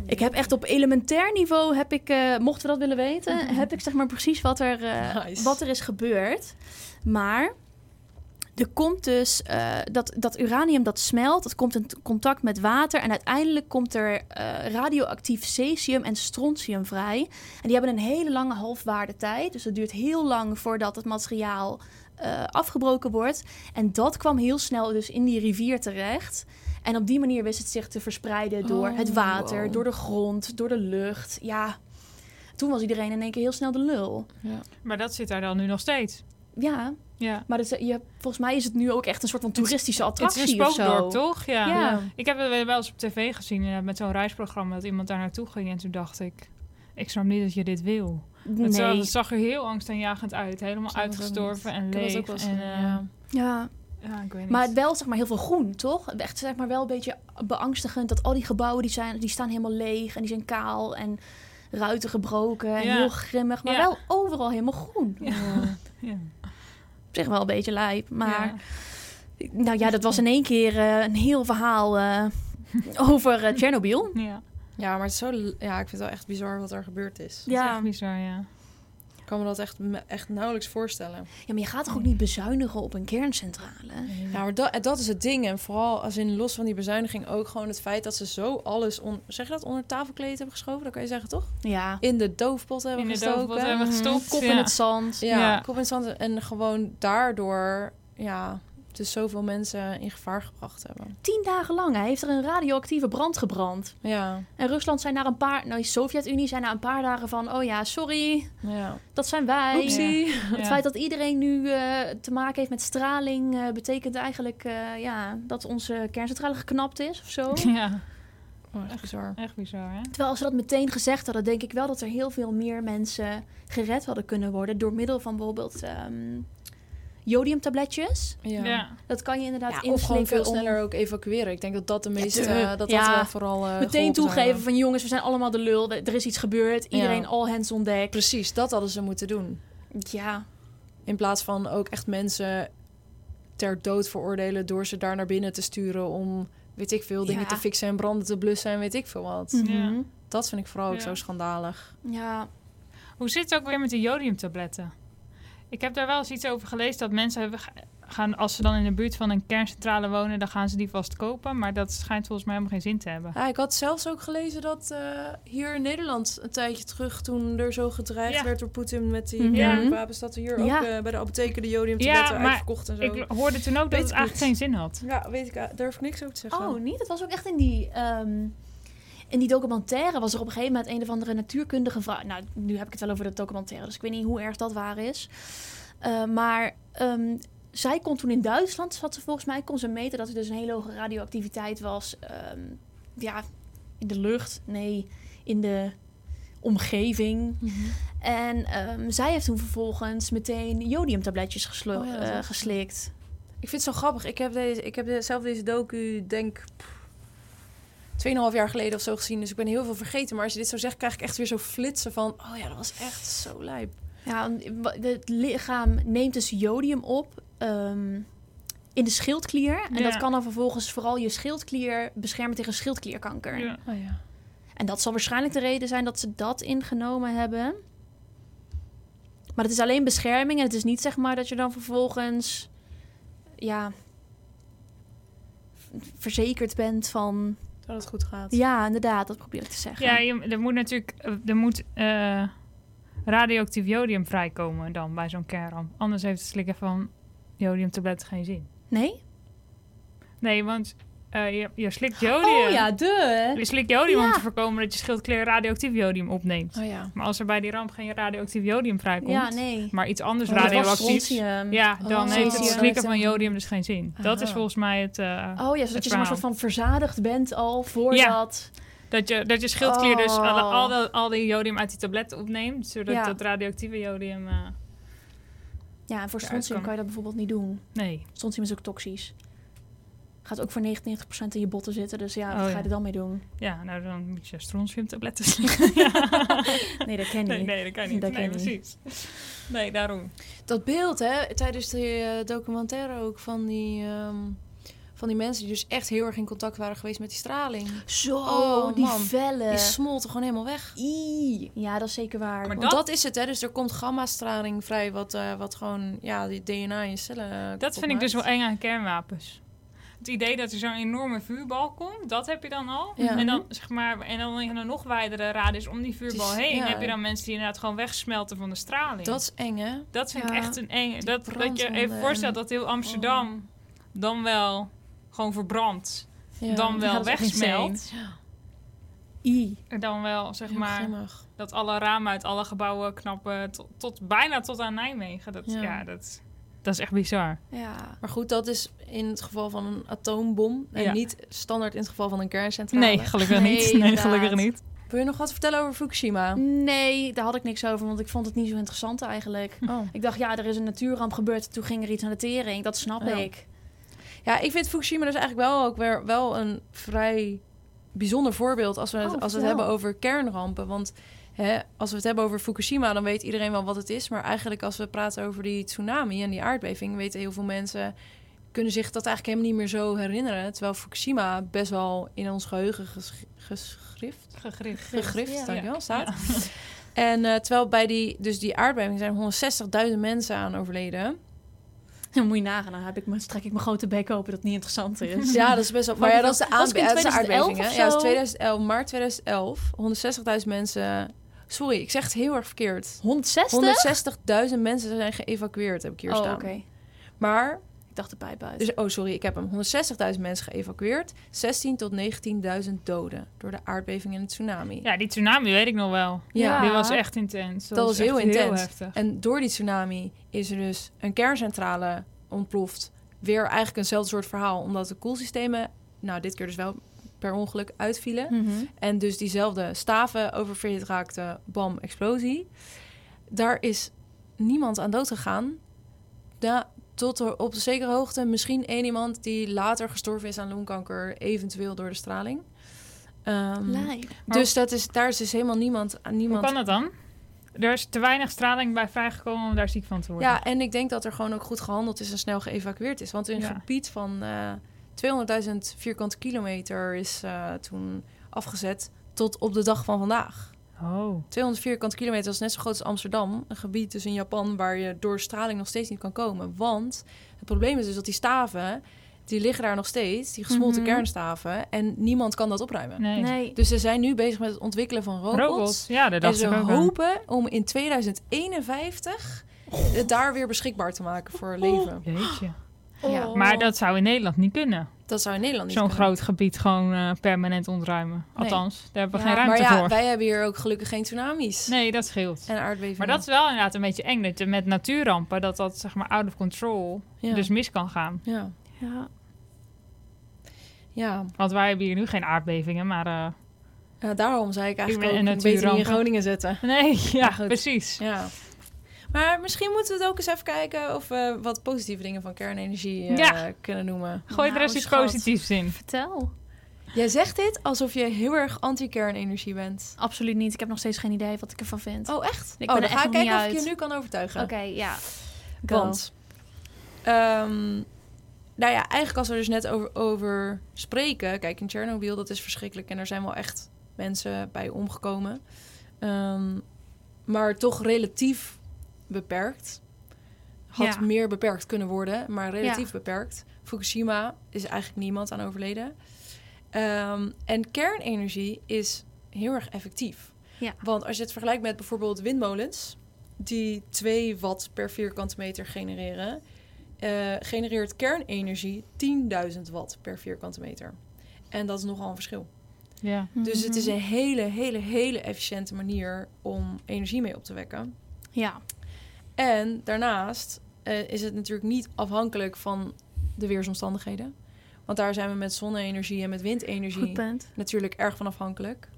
Ik heb echt op elementair niveau, heb ik, eh, mochten we dat willen weten, (laughs) heb ik zeg maar precies wat er, eh, Nice. wat er is gebeurd. Maar er komt dus eh, dat, dat uranium dat smelt, dat komt in contact met water en uiteindelijk komt er radioactief cesium en strontium vrij. En die hebben een hele lange halfwaardetijd, dus het duurt heel lang voordat het materiaal eh, afgebroken wordt. En dat kwam heel snel dus in die rivier terecht. En op die manier wist het zich te verspreiden door Oh, het water, wow. door de grond, door de lucht. Ja, toen was iedereen in één keer heel snel de lul. Ja. Maar dat zit daar dan nu nog steeds. Ja, Ja. maar dat, is- je, volgens mij is het nu ook echt een soort van toeristische Het is attractie een of zo. spookdorp, toch? Ja. Ja. Ik heb het wel eens op tv gezien inderdaad, met zo'n reisprogramma dat iemand daar naartoe ging. En toen dacht ik, ik snap niet dat je dit wil. Het, zag, het zag er heel angstaanjagend uit. Helemaal uitgestorven en dat leeg. ook wel en, eh, ja. Ja, ik weet niet. maar wel zeg maar heel veel groen, toch? Echt zeg maar wel een beetje beangstigend dat al die gebouwen die zijn, die staan helemaal leeg en die zijn kaal en ruiten gebroken en Ja. heel grimmig, maar Ja. wel overal helemaal groen. Ja. ja. Op zich wel een beetje lijp, maar Ja. nou ja, dat was in één keer eh, een heel verhaal eh, (laughs) over Tsjernobyl. Ja. Ja, maar het is zo... Ja, ik vind het wel echt bizar wat er gebeurd is. Ja. echt bizar, ja. Ik kan me dat echt, echt nauwelijks voorstellen. ja, maar je gaat toch ook niet bezuinigen op een kerncentrale? Ja, maar dat, dat is het ding. En vooral als in los van die bezuiniging ook gewoon het feit dat ze zo alles... On, zeg je dat? Onder tafelkleed hebben geschoven? Dat kan je zeggen, toch? Ja, In de doofpot hebben In de gestoken. doofpot hebben gestopt. kop ja. in het zand. Ja, Ja. kop in het zand. En gewoon daardoor... Ja, dus zoveel mensen in gevaar gebracht hebben. Tien dagen lang hè, heeft er een radioactieve brand gebrand. Ja, En Rusland zijn na een paar, nou, de Sovjet-Unie zijn na een paar dagen van, oh ja, sorry, ja. dat zijn wij. Oepsie. (laughs) Het Ja. feit dat iedereen nu eh, te maken heeft met straling, eh, betekent eigenlijk eh, ja, dat onze kerncentrale geknapt is of zo. (laughs) Ja, Oh, echt bizar. echt bizar, hè? Terwijl als ze dat meteen gezegd hadden, denk ik wel dat er heel veel meer mensen gered hadden kunnen worden door middel van bijvoorbeeld ehm, jodiumtabletjes. Ja. Ja. Dat kan je inderdaad Ja, of gewoon veel om sneller ook evacueren. Ik denk dat dat de meeste... tuurlijk. eh, dat dat Ja. wel vooral eh, meteen toegeven van jongens, we zijn allemaal de lul, er is iets gebeurd, iedereen Ja. al hands on deck. Precies, dat hadden ze moeten doen. Ja, In plaats van ook echt mensen ter dood veroordelen... door ze daar naar binnen te sturen om, weet ik veel... dingen Ja. te fixen en branden te blussen en weet ik veel wat. Mhm. Dat vind ik vooral ook Ja. zo schandalig. ja. Hoe zit het ook weer met de jodiumtabletten? Ik heb daar wel eens iets over gelezen dat mensen hebben ga- gaan, als ze dan in de buurt van een kerncentrale wonen, dan gaan ze die vast kopen. Maar dat schijnt volgens mij helemaal geen zin te hebben. Ja, ik had zelfs ook gelezen dat eh, hier in Nederland een tijdje terug... toen er zo gedreigd Ja. werd door Poetin met die Mhm. ja. wapens... dat er hier Ja. ook eh, bij de apotheken de jodiumtabletten uitverkocht en zo. Ik hoorde toen ook dat het eigenlijk niet. geen zin had. Ja, weet ik, eh, durf ik niks over te zeggen. Oh, niet? Het was ook echt in die, ehm, in die documentaire was er op een gegeven moment een of andere natuurkundige vrouw. Nou, nu heb ik het wel over de documentaire, dus ik weet niet hoe erg dat waar is. Eh, maar ehm, zij kon toen in Duitsland, zat ze volgens mij, kon ze meten dat er dus een hele hoge radioactiviteit was. ehm, ja, in de lucht, nee, in de omgeving. Mhm. En ehm, zij heeft toen vervolgens meteen jodiumtabletjes Oh ja, eh, geslikt. Ik vind het zo grappig. Ik heb, deze, ik heb zelf deze docu, denk pff, 2,5 jaar geleden of zo gezien. Dus ik ben heel veel vergeten. Maar als je dit zo zegt, krijg ik echt weer zo flitsen van... Oh ja, dat was echt zo lijp. Ja, het lichaam neemt dus jodium op ehm, in de schildklier. En Ja. dat kan dan vervolgens vooral je schildklier beschermen tegen schildklierkanker. Ja. Oh ja. En dat zal waarschijnlijk de reden zijn dat ze dat ingenomen hebben. Maar het is alleen bescherming en het is niet zeg maar dat je dan vervolgens ja verzekerd bent van Dat het goed gaat. ja inderdaad dat probeer ik te zeggen. Ja, je, er moet natuurlijk eh, er moet, eh, radioactief jodium vrijkomen dan bij zo'n kernramp. Anders heeft het slikken van jodiumtabletten geen zin. Nee? Nee, want eh, je, je slikt jodium. Oh ja, de. Je slikt jodium om te voorkomen dat je schildklier radioactief jodium opneemt. Oh ja. Maar als er bij die ramp geen radioactief jodium vrijkomt, Ja, nee. maar iets anders Oh, radioactiefs, strontium. ja, dan Oh, heeft het slikken van jodium dus geen zin. Dat is volgens mij het, eh, Oh ja, zodat je maar een soort van verzadigd bent al voordat... dat, je, dat je schildklier dus Oh. alle, al, de, al die jodium uit die tablet opneemt, zodat dat radioactieve jodium... eh, Ja, en voor strontium kan. kan je dat bijvoorbeeld niet doen. nee. Strontium is ook toxisch. Gaat ook voor 99% in je botten zitten, dus ja, wat Oh, ga ja. je er dan mee doen? Ja, nou dan moet je strontiumtabletten (laughs) slikken. ja. Nee, (laughs) dat ken je Nee, niet. nee, dat kan niet. Dat nee, kan niet. precies. Nee, daarom. Dat beeld, hè, tijdens de eh, documentaire ook van die... ehm, van die mensen die dus echt heel erg in contact waren geweest met die straling. Zo, Oh, die man. vellen. Die smolten gewoon helemaal weg. Ii. Ja, dat is zeker waar. Maar Want dat- dat, is het, hè. Dus er komt gamma-straling vrij, wat, eh, wat gewoon, ja, die DNA in je cellen eh, Dat vind ik dus wel eng aan kernwapens. Het idee dat er zo'n enorme vuurbal komt, dat heb je dan al. Ja. En dan zeg maar, en dan in een nog wijdere radius om die vuurbal is- heen ja. heb je dan mensen die inderdaad gewoon wegsmelten van de straling. Dat is eng, hè. Dat vind ik Ja. echt een eng. Dat, dat je even voorstelt dat heel Amsterdam dan wel gewoon verbrandt, dan wel wegsmelt. En dan wel zeg Heel maar grimmig. dat alle ramen uit alle gebouwen knappen tot, tot bijna tot aan Nijmegen. Dat, ja. Ja. dat, dat is echt bizar. Ja. Maar goed, dat is in het geval van een atoombom. En Ja. niet standaard in het geval van een kerncentrale. Nee, gelukkig Nee, niet. Nee, gelukkig niet. Wil je nog wat vertellen over Fukushima? Nee, daar had ik niks over, want ik vond het niet zo interessant eigenlijk. Oh. Ik dacht, ja, er is een natuurramp gebeurd. Toen ging er iets aan de tering. Dat snap Ja. ik. Ja, ik vind Fukushima dus eigenlijk wel ook weer wel een vrij bijzonder voorbeeld als we het, Oh, als we het hebben over kernrampen. Want hè, als we het hebben over Fukushima, dan weet iedereen wel wat het is. Maar eigenlijk als we praten over die tsunami en die aardbeving, weten heel veel mensen kunnen zich dat eigenlijk helemaal niet meer zo herinneren. Terwijl Fukushima best wel in ons geheugen ges- geschrift, Gegrift. gegrift, ja. dankjewel, staat. (laughs) En eh, terwijl bij die, dus die aardbeving zijn 160.000 mensen aan overleden. (laughs) Dan moet je nagaan. Dan heb ik me, strek ik mijn grote bek open dat niet interessant is. (laughs) Ja, dat is best wel. Maar ja, dat is de, aanbe- dat is de 2011 aardbeving. hè? Ja, dat is zo? 2011, maart 2011. 160.000 mensen. Sorry, ik zeg het heel erg verkeerd. 160? 160.000 mensen zijn geëvacueerd, heb ik hier oh, staan. oké. Maar, Ik dacht erbij buiten. dus, oh sorry, ik heb hem. 160.000 mensen geëvacueerd. 16 tot 19.000 doden door de aardbeving en de tsunami. Ja, die tsunami weet ik nog wel. Ja. Die was echt intens. Dat was heel intens. heftig. En door die tsunami is er dus een kerncentrale ontploft. Weer eigenlijk eenzelfde soort verhaal, omdat de koelsystemen, nou dit keer dus wel per ongeluk uitvielen. Mhm. En dus diezelfde staven oververhit raakte, bam, explosie. Daar is niemand aan dood gegaan. Da tot er op zekere hoogte misschien één iemand die later gestorven is aan longkanker, eventueel door de straling. Ehm. Maar- dus dat is, daar is dus helemaal niemand aan Hoe niemand. kan dat dan? Er is te weinig straling bij vrijgekomen om daar ziek van te worden. Ja, en ik denk dat er gewoon ook goed gehandeld is en snel geëvacueerd is. Want in een Ja. gebied van eh 200.000 vierkante kilometer is eh, toen afgezet tot op de dag van vandaag. Oh. 200 vierkante kilometer is net zo groot als Amsterdam. Een gebied dus in Japan waar je door straling nog steeds niet kan komen. Want het probleem is dus dat die staven, die liggen daar nog steeds. Die gesmolten Mhm. kernstaven. En niemand kan dat opruimen. Nee. Nee. Dus ze zijn nu bezig met het ontwikkelen van robots. Robots. Ja, dat En dacht ze ik ook aan. hopen om in 2051 het daar weer beschikbaar te maken voor leven. Jeetje. Ja. Oh. Maar dat zou in Nederland niet kunnen. Dat zou in Nederland niet Zo'n kunnen. groot gebied gewoon eh, permanent ontruimen. Nee. Althans, daar hebben we Ja, geen Maar ruimte ja, voor. wij hebben hier ook gelukkig geen tsunamis Nee, dat scheelt. en aardbevingen. Maar dat is wel inderdaad een beetje eng. Dat je met natuurrampen, dat dat zeg maar out of control ja. dus mis kan gaan. ja. Ja. Ja. Want wij hebben hier nu geen aardbevingen, maar... eh, ja, daarom zei ik eigenlijk Ik ook, een beter niet in. Groningen zetten. nee, (laughs) ja, goed. precies. Ja. Maar misschien moeten we het ook eens even kijken of we wat positieve dingen van kernenergie eh, Ja. kunnen noemen. Gooi er Nou, eens iets positiefs in. Vertel. Jij zegt dit alsof je heel erg anti-kernenergie bent. Absoluut niet. Ik heb nog steeds geen idee wat ik ervan vind. Oh, echt? Ik oh, ben dan er ga ik kijken of ik je nu kan overtuigen. Oké, ja. Go. Want, ehm, nou ja, eigenlijk als we er dus net over, over spreken... Kijk, in Tsjernobyl, dat is verschrikkelijk. En er zijn wel echt mensen bij omgekomen. Ehm, maar toch relatief beperkt. Had Ja. meer beperkt kunnen worden, maar relatief Ja. beperkt. Fukushima is eigenlijk niemand aan overleden. Ehm, en kernenergie is heel erg effectief. Ja. Want als je het vergelijkt met bijvoorbeeld windmolens... die 2 watt per vierkante meter genereren... eh, genereert kernenergie 10.000 watt per vierkante meter. En dat is nogal een verschil. Ja. Dus het is Mhm. een hele, hele, hele efficiënte manier om energie mee op te wekken. Ja. En daarnaast eh, is het natuurlijk niet afhankelijk van de weersomstandigheden. Want daar zijn we met zonne-energie en met windenergie natuurlijk erg van afhankelijk.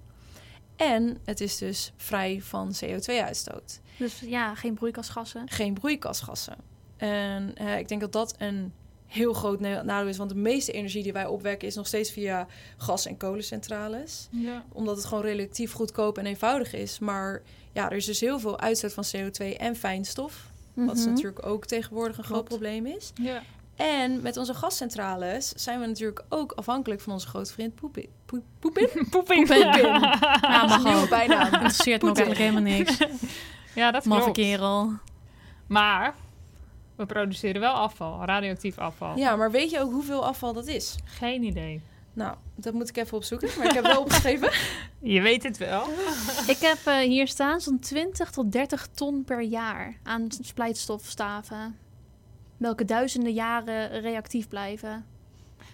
En het is dus vrij van CO2-uitstoot. Dus ja, geen broeikasgassen. Geen broeikasgassen. En eh, ik denk dat dat een heel groot na- nadeel is. Want de meeste energie die wij opwekken is nog steeds via gas- en kolencentrales. Ja. Omdat het gewoon relatief goedkoop en eenvoudig is. Maar ja, er is dus heel veel uitstoot van CO2 en fijnstof. Wat Mhm. natuurlijk ook tegenwoordig een groot probleem is. Ja. En met onze gascentrales zijn we natuurlijk ook afhankelijk van onze grote vriend Poepin. Poep- (laughs) Poepin? Poeping. Ja, mag ook. bijnaam. (laughs) Interesseert me ook eigenlijk helemaal niks. (laughs) Ja, dat Maffe klopt. kerel. Maar we produceren wel afval, radioactief afval. Ja, maar weet je ook hoeveel afval dat is? Geen idee. Nou, dat moet ik even opzoeken. Maar ik heb wel opgegeven. (laughs) Je weet het wel. Ik heb eh, hier staan zo'n 20 tot 30 ton per jaar aan splijtstofstaven. Welke duizenden jaren reactief blijven.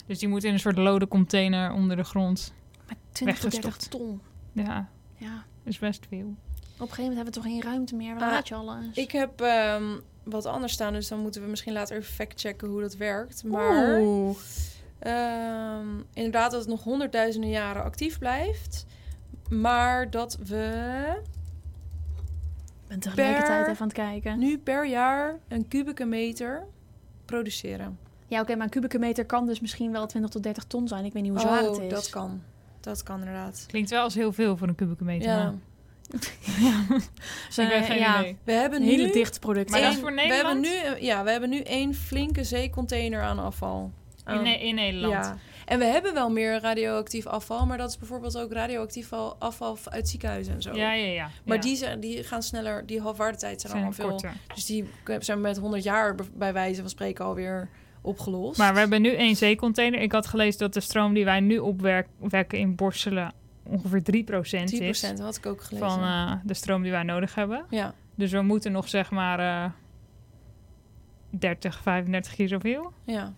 Dus die moet in een soort lode container onder de grond. Maar 20 tot 30 Weggestopt. ton. Ja, Ja. is best veel. Op een gegeven moment hebben we toch geen ruimte meer. Waar Ah, laat je alles? Ik heb ehm, wat anders staan, dus dan moeten we misschien later even factchecken hoe dat werkt. Maar Oeh. Ehm, inderdaad dat het nog honderdduizenden jaren actief blijft. Maar dat we Ik ben tegelijkertijd per- even aan het kijken. nu per jaar een kubieke meter produceren. Ja, oké, maar een kubieke meter kan dus misschien wel 20 tot 30 ton zijn. Ik weet niet hoe zwaar het Oh, is. dat kan. Dat kan inderdaad. Klinkt wel als heel veel voor een kubieke meter. Ja. maar- (laughs) Dus, ik heb eh, geen ja, idee. We hebben Een nu hele dichte product. Maar dat is voor We hebben Nederland? nu, ja, we hebben nu één flinke zeecontainer aan afval. In, Ne- in Nederland. Ja. En we hebben wel meer radioactief afval, maar dat is bijvoorbeeld ook radioactief al- afval uit ziekenhuizen en zo. Ja, ja, ja. Maar ja. die, zijn, die gaan sneller, die halfwaardetijd zijn, zijn allemaal veel. korter. Dus die zijn met 100 jaar bij wijze van spreken alweer opgelost. Maar we hebben nu één zeecontainer. Ik had gelezen dat de stroom die wij nu opwekken in Borselen ongeveer 3% 10% is had ik ook gelezen. van eh, de stroom die wij nodig hebben. ja. Dus we moeten nog zeg maar eh 30, 35 keer zoveel. ja.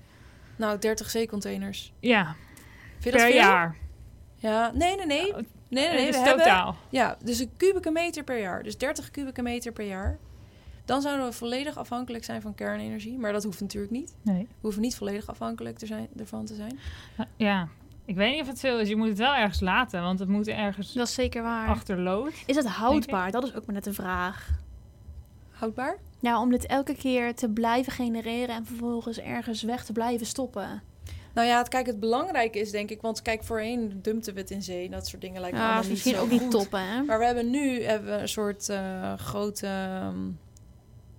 Nou, 30 zeecontainers. Ja, Vind je dat per veel? jaar. Ja, nee, nee, nee. Nee, nee, nee. dus We hebben, totaal. ja, dus een kubieke meter per jaar. Dus 30 kubieke meter per jaar. Dan zouden we volledig afhankelijk zijn van kernenergie. Maar dat hoeft natuurlijk niet. Nee. We hoeven niet volledig afhankelijk te zijn, ervan te zijn. Ja, ik weet niet of het veel is. Je moet het wel ergens laten, want het moet ergens Dat is zeker waar. achterlood. Is het houdbaar? Dat is ook maar net een vraag. Houdbaar? Ja, om dit elke keer te blijven genereren en vervolgens ergens weg te blijven stoppen. Nou ja, het, kijk, het belangrijke is denk ik... Want kijk, voorheen dumpten we het in zee. Dat soort dingen lijken Ja, allemaal niet misschien ook niet goed. top, hè? Maar we hebben nu hebben we een soort eh, grote ehm,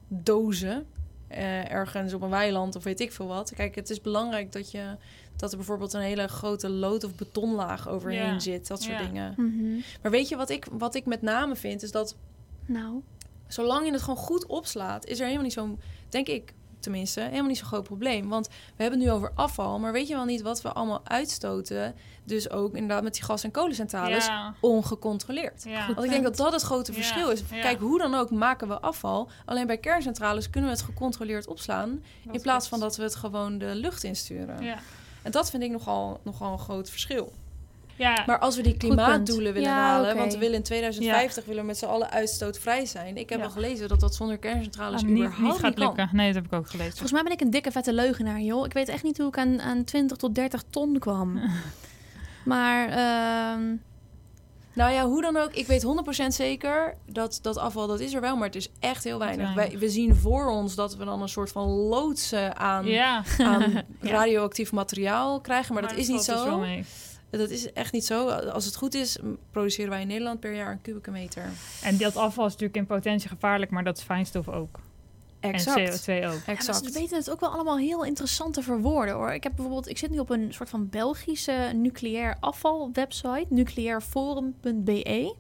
dozen. eh, ergens op een weiland of weet ik veel wat. Kijk, het is belangrijk dat, je, dat er bijvoorbeeld een hele grote lood- of betonlaag overheen Ja. zit. Dat soort Ja. dingen. Mhm. Maar weet je wat ik, wat ik met name vind? Is dat Nou, zolang je het gewoon goed opslaat, is er helemaal niet zo'n, denk ik tenminste, helemaal niet zo'n groot probleem. Want we hebben het nu over afval, maar weet je wel niet wat we allemaal uitstoten? Dus ook inderdaad met die gas- en kolencentrales Ja, ongecontroleerd. ja. Want ik denk dat dat het grote Ja, verschil is. Kijk, hoe dan ook maken we afval. Alleen bij kerncentrales kunnen we het gecontroleerd opslaan. in plaats van dat we het gewoon de lucht insturen. Ja. En dat vind ik nogal, nogal een groot verschil. Ja, Maar als we die klimaatdoelen willen Ja, halen... want we willen in 2050 willen we met z'n allen uitstootvrij zijn. Ik heb Ja. al gelezen dat dat zonder kerncentrales Ah, niet, überhaupt niet gaat kan. lukken. Nee, dat heb ik ook gelezen. volgens mij ben ik een dikke vette leugenaar, joh. Ik weet echt niet hoe ik aan, aan 20 tot 30 ton kwam. (laughs) maar, ehm, Nou ja, hoe dan ook. Ik weet 100% zeker dat dat afval, dat is er wel. Maar het is echt heel weinig. Weinig. Wij, we zien voor ons dat we dan een soort van loodsen aan... Ja, aan (laughs) Ja. radioactief materiaal krijgen. Maar, dat is niet dus wel zo. Dat is echt niet zo. Als het goed is, produceren wij in Nederland per jaar een kubieke meter. En dat afval is natuurlijk in potentie gevaarlijk, maar dat is fijnstof ook. Exact. En CO2 ook. ja, exact. ze weten het ook wel allemaal heel interessant te verwoorden, hoor. Ik heb bijvoorbeeld, ik zit nu op een soort van Belgische nucleair afval website, nucleairforum.be.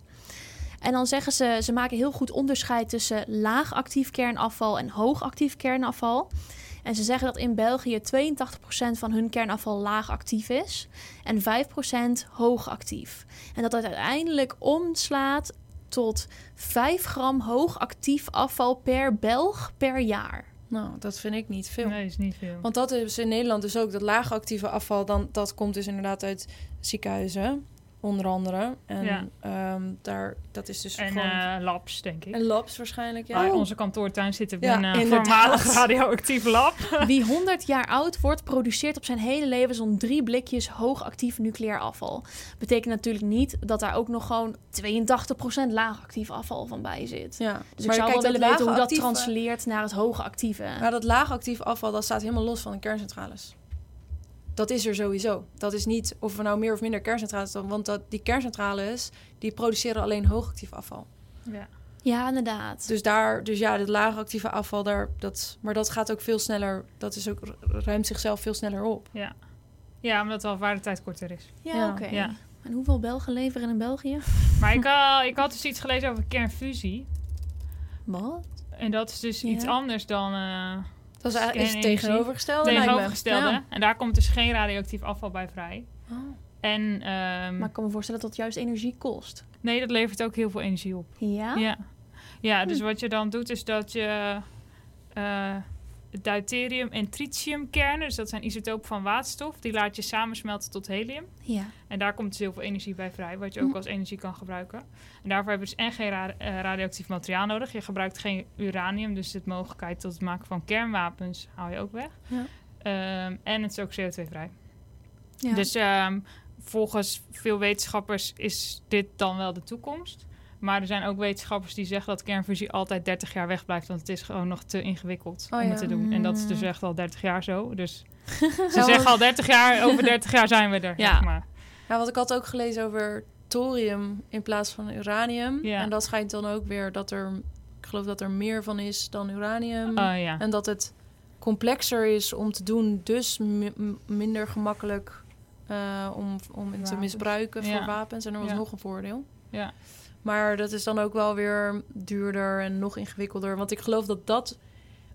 En dan zeggen ze, ze maken heel goed onderscheid tussen laag actief kernafval en hoog actief kernafval. En ze zeggen dat in België 82% van hun kernafval laag actief is en 5% hoog actief. En dat dat uiteindelijk omslaat tot 5 gram hoog actief afval per Belg per jaar. Nou, dat vind ik niet veel. Nee, is niet veel. Want dat is in Nederland dus ook. Dat laagactieve afval, dan, dat komt dus inderdaad uit ziekenhuizen. Onder andere. En Ja. ehm, daar, dat is dus En gewoon... labs, denk ik. en labs waarschijnlijk, ja. Waar Oh. onze kantoortuin zit op Ja, een inderdaad. voormalig radioactief lab. (laughs) Wie 100 jaar oud wordt, produceert op zijn hele leven zo'n drie blikjes hoogactief nucleair afval. Betekent natuurlijk niet dat daar ook nog gewoon 82% laagactief afval van bij zit. ja. Dus ik zou wel willen weten hoe dat transleert naar het hoogactieve. Maar dat laagactief afval, dat staat helemaal los van de kerncentrales. Dat is er sowieso. Dat is niet of we nou meer of minder kerncentrales hebben. Want dat, die kerncentrales, die produceren alleen hoogactief afval. Ja. Ja, inderdaad. Dus daar, dus ja, het laag actieve afval, daar, dat, maar dat gaat ook veel sneller, dat is ook, ruimt zichzelf veel sneller op. Ja. Ja, omdat de halfwaardetijd korter is. ja, ja. oké. Ja. En hoeveel Belgen leveren in België? Maar ik, had- ik had dus iets gelezen over kernfusie. Wat? En dat is dus Ja. iets anders dan eh Dat is eigenlijk is tegenovergestelde. tegenovergestelde. Ja. En daar komt dus geen radioactief afval bij vrij. Oh. En ehm, Maar ik kan me voorstellen dat dat juist energie kost. nee, dat levert ook heel veel energie op. Ja? Ja, ja dus Hm. wat je dan doet is dat je eh deuterium en tritiumkernen, dus dat zijn isotopen van waterstof, die laat je samensmelten tot helium. Ja. En daar komt dus heel veel energie bij vrij, wat je ook Hm. als energie kan gebruiken. En daarvoor hebben we dus en geen ra- eh, radioactief materiaal nodig. Je gebruikt geen uranium, dus de mogelijkheid tot het maken van kernwapens haal je ook weg. Ja. Ehm, en het is ook CO2-vrij. ja. Dus ehm, volgens veel wetenschappers is dit dan wel de toekomst. Maar er zijn ook wetenschappers die zeggen dat kernfusie altijd 30 jaar wegblijft. Want het is gewoon nog te ingewikkeld Oh om ja. het te doen. En dat is dus Mm. echt al 30 jaar zo. Dus (laughs) ze Ja, zeggen al 30 jaar, over 30 jaar zijn we er. Ja. Zeg maar. Ja, want ik had ook gelezen over thorium in plaats van uranium. Ja. En dat schijnt dan ook weer dat er, ik geloof dat er meer van is dan uranium. Oh, ja. En dat het complexer is om te doen, dus minder gemakkelijk eh, om, om te misbruiken voor wapens. En er was nog een voordeel. Ja. Maar dat is dan ook wel weer duurder en nog ingewikkelder. Want ik geloof dat dat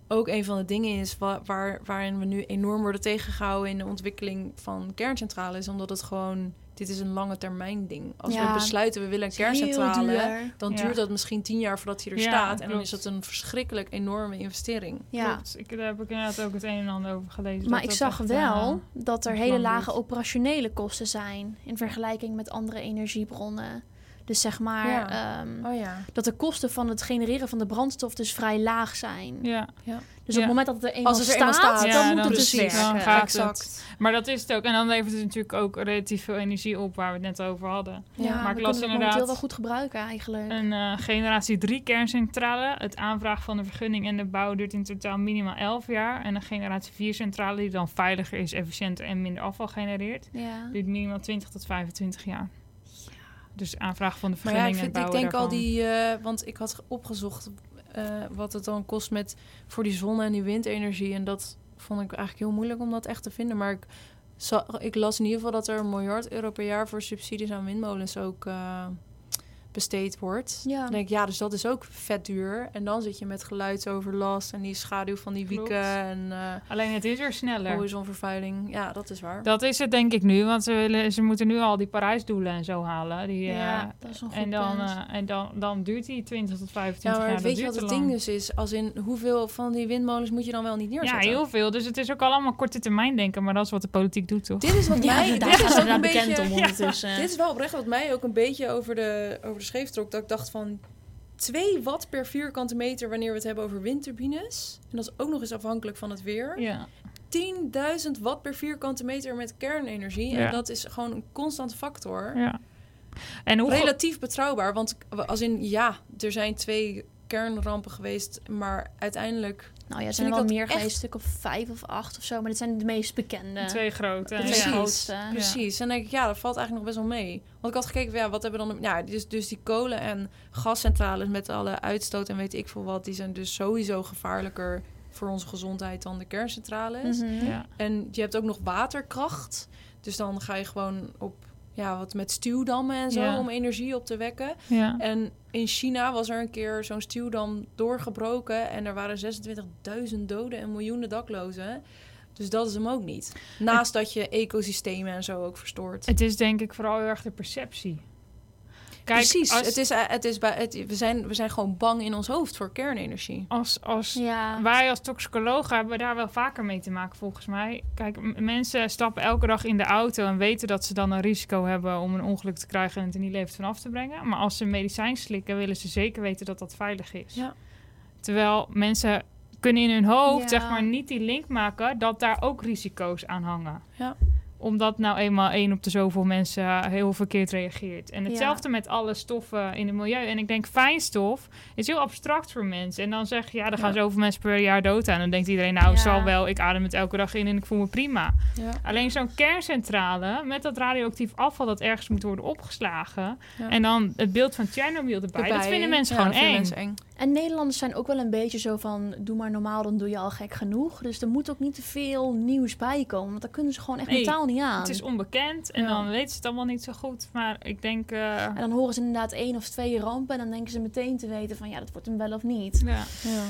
ook een van de dingen is wa- waar, waarin we nu enorm worden tegengehouden in de ontwikkeling van kerncentrales. Omdat het gewoon, dit is een lange termijn ding. Als Ja. we besluiten we willen een kerncentrale, dan Ja. duurt dat misschien tien jaar voordat hij er Ja, staat. En dan is dat een verschrikkelijk enorme investering. Ja. Klopt. Ik, daar heb ik inderdaad ook het een en ander over gelezen. Maar ik zag echt, wel eh, dat er hele lage operationele kosten zijn in vergelijking met andere energiebronnen. Dus zeg maar Ja. ehm, Oh ja. dat de kosten van het genereren van de brandstof dus vrij laag zijn. ja, Dus Ja. op het moment dat het er eenmaal Als het er staat, eenmaal staat, dan Ja, moet dan het dus precies. Dan gaat exact. maar dat is het ook. En dan levert het natuurlijk ook relatief veel energie op, waar we het net over hadden. Ja, maar ik las kunnen het inderdaad- momenteel wel goed gebruiken eigenlijk. Een eh, generatie 3 kerncentrale. Het aanvragen van de vergunning en de bouw duurt in totaal minimaal 11 jaar. En een generatie 4 centrale die dan veiliger is, efficiënter en minder afval genereert, ja. duurt minimaal 20 tot 25 jaar. Dus aanvraag van de Maar ja, vergunning ik, vind, denk al die... eh, want ik had opgezocht eh, wat het dan kost met, voor die zonne- en die windenergie. En dat vond ik eigenlijk heel moeilijk om dat echt te vinden. Maar ik, ik las in ieder geval dat er een miljard euro per jaar... voor subsidies aan windmolens ook eh, besteed wordt. Ja. Dan denk ik, ja, dus dat is ook vet duur. En dan zit je met geluidsoverlast en die schaduw van die Klopt. wieken... en eh Alleen het is er sneller. horizonvervuiling. Ja, dat is waar. Dat is het denk ik nu, want ze, willen, ze moeten nu al die Parijsdoelen en zo halen. Die, eh, ja, dat is een goed en dan, eh, en dan, dan duurt die 20 tot 25 Ja, maar jaar. Weet je wat het ding dus is? Als in, hoeveel van die windmolens moet je dan wel niet Ja, neerzetten? heel veel. Dus het is ook allemaal korte termijn denken, maar dat is wat de politiek doet, toch? Dit is wat ja, mij... daar dit is ook een bekend beetje, om ondertussen. Dit is wel oprecht wat mij ook een beetje over de, over de scheef trok. Dat ik dacht van 2 watt per vierkante meter wanneer we het hebben over windturbines. En dat is ook nog eens afhankelijk van het weer. Ja. 10.000 watt per vierkante meter met kernenergie. Ja. En dat is gewoon een constante factor. ja. En hoe... Relatief betrouwbaar. Want als in, ja, er zijn twee kernrampen geweest. Maar uiteindelijk... nou ja, er zijn er wel meer echt- geweest, stuk of vijf of acht of zo. Maar dit zijn de meest bekende. Twee grote. De twee grootste. Precies. En dan denk ik, ja, dat valt eigenlijk nog best wel mee. Want ik had gekeken, ja, wat hebben we dan... Ja, dus, dus die kolen- en gascentrales met alle uitstoot en weet ik veel wat... die zijn dus sowieso gevaarlijker voor onze gezondheid dan de kerncentrales. Mhm. Ja. En je hebt ook nog waterkracht. Dus dan ga je gewoon op ja, wat met stuwdammen en zo Ja. om energie op te wekken. Ja. En in China was er een keer zo'n stuwdam doorgebroken en er waren 26.000 doden en miljoenen daklozen. Dus dat is hem ook niet. Naast dat je ecosystemen en zo ook verstoort. Het is denk ik vooral heel erg de perceptie. Kijk, Precies. als, Het is, eh, het is het, we, zijn, we zijn gewoon bang in ons hoofd voor kernenergie. als, als Ja. wij als toxicologen hebben daar wel vaker mee te maken volgens mij. Kijk, mensen stappen elke dag in de auto en weten dat ze dan een risico hebben om een ongeluk te krijgen en het er niet levend van af te brengen. Maar als ze medicijn slikken, willen ze zeker weten dat dat veilig is. Ja. Terwijl mensen kunnen in hun hoofd Ja. zeg maar niet die link maken dat daar ook risico's aan hangen. Ja. Omdat nou eenmaal één op de zoveel mensen eh, heel verkeerd reageert. En hetzelfde met alle stoffen in het milieu. En ik denk, fijnstof is heel abstract voor mensen. En dan zeg je, ja, er gaan Ja. zoveel mensen per jaar dood aan. Dan denkt iedereen, nou, Ja. zal wel, ik adem het elke dag in en ik voel me prima. Alleen zo'n kerncentrale met dat radioactief afval dat ergens moet worden opgeslagen. En dan het beeld van Chernobyl erbij. Dat vinden mensen gewoon dat vinden eng. mensen eng. En Nederlanders zijn ook wel een beetje zo van... doe maar normaal, dan doe je al gek genoeg. Dus er moet ook niet te veel nieuws bij komen. Want daar kunnen ze gewoon echt Nee, mentaal niet aan. Het is onbekend en Ja. dan weten ze het allemaal niet zo goed. Maar ik denk... eh, En dan horen ze inderdaad één of twee rampen... en dan denken ze meteen te weten van... ja, dat wordt hem wel of niet. ja. Ja.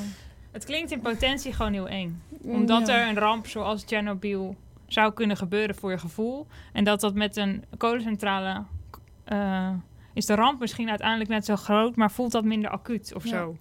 Het klinkt in potentie gewoon heel eng. Omdat Ja. er een ramp zoals Chernobyl zou kunnen gebeuren voor je gevoel. En dat dat met een kolencentrale... eh, is de ramp misschien uiteindelijk net zo groot... maar voelt dat minder acuut of Ja. zo.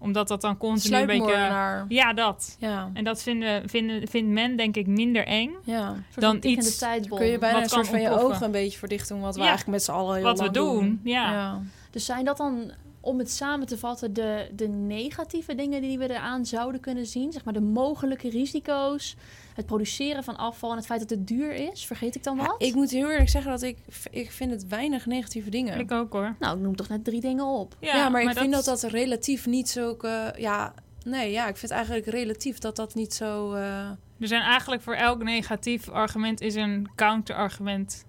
Omdat dat dan continu een beetje... Ja, dat. Ja. En dat vinden, vinden, vindt men denk ik minder eng. ja. Dan iets- tijdbom. Kun je bijna een soort van je ogen een beetje voor dicht doen. Wat we Ja. eigenlijk met z'n allen heel Wat we doen, ja. ja. Dus zijn dat dan, om het samen te vatten, de, de negatieve dingen die we eraan zouden kunnen zien? Zeg maar de mogelijke risico's, het produceren van afval en het feit dat het duur is? Vergeet ik dan Ja, wat? ik moet heel eerlijk zeggen dat ik, ik vind het weinig negatieve dingen. Ik ook hoor. Nou, ik noem toch net drie dingen op. Ja, maar, ik vind dat dat relatief niet zulke... Ja, nee, ja, ik vind eigenlijk relatief dat dat niet zo... eh, Er zijn eigenlijk voor elk negatief argument is een counterargument.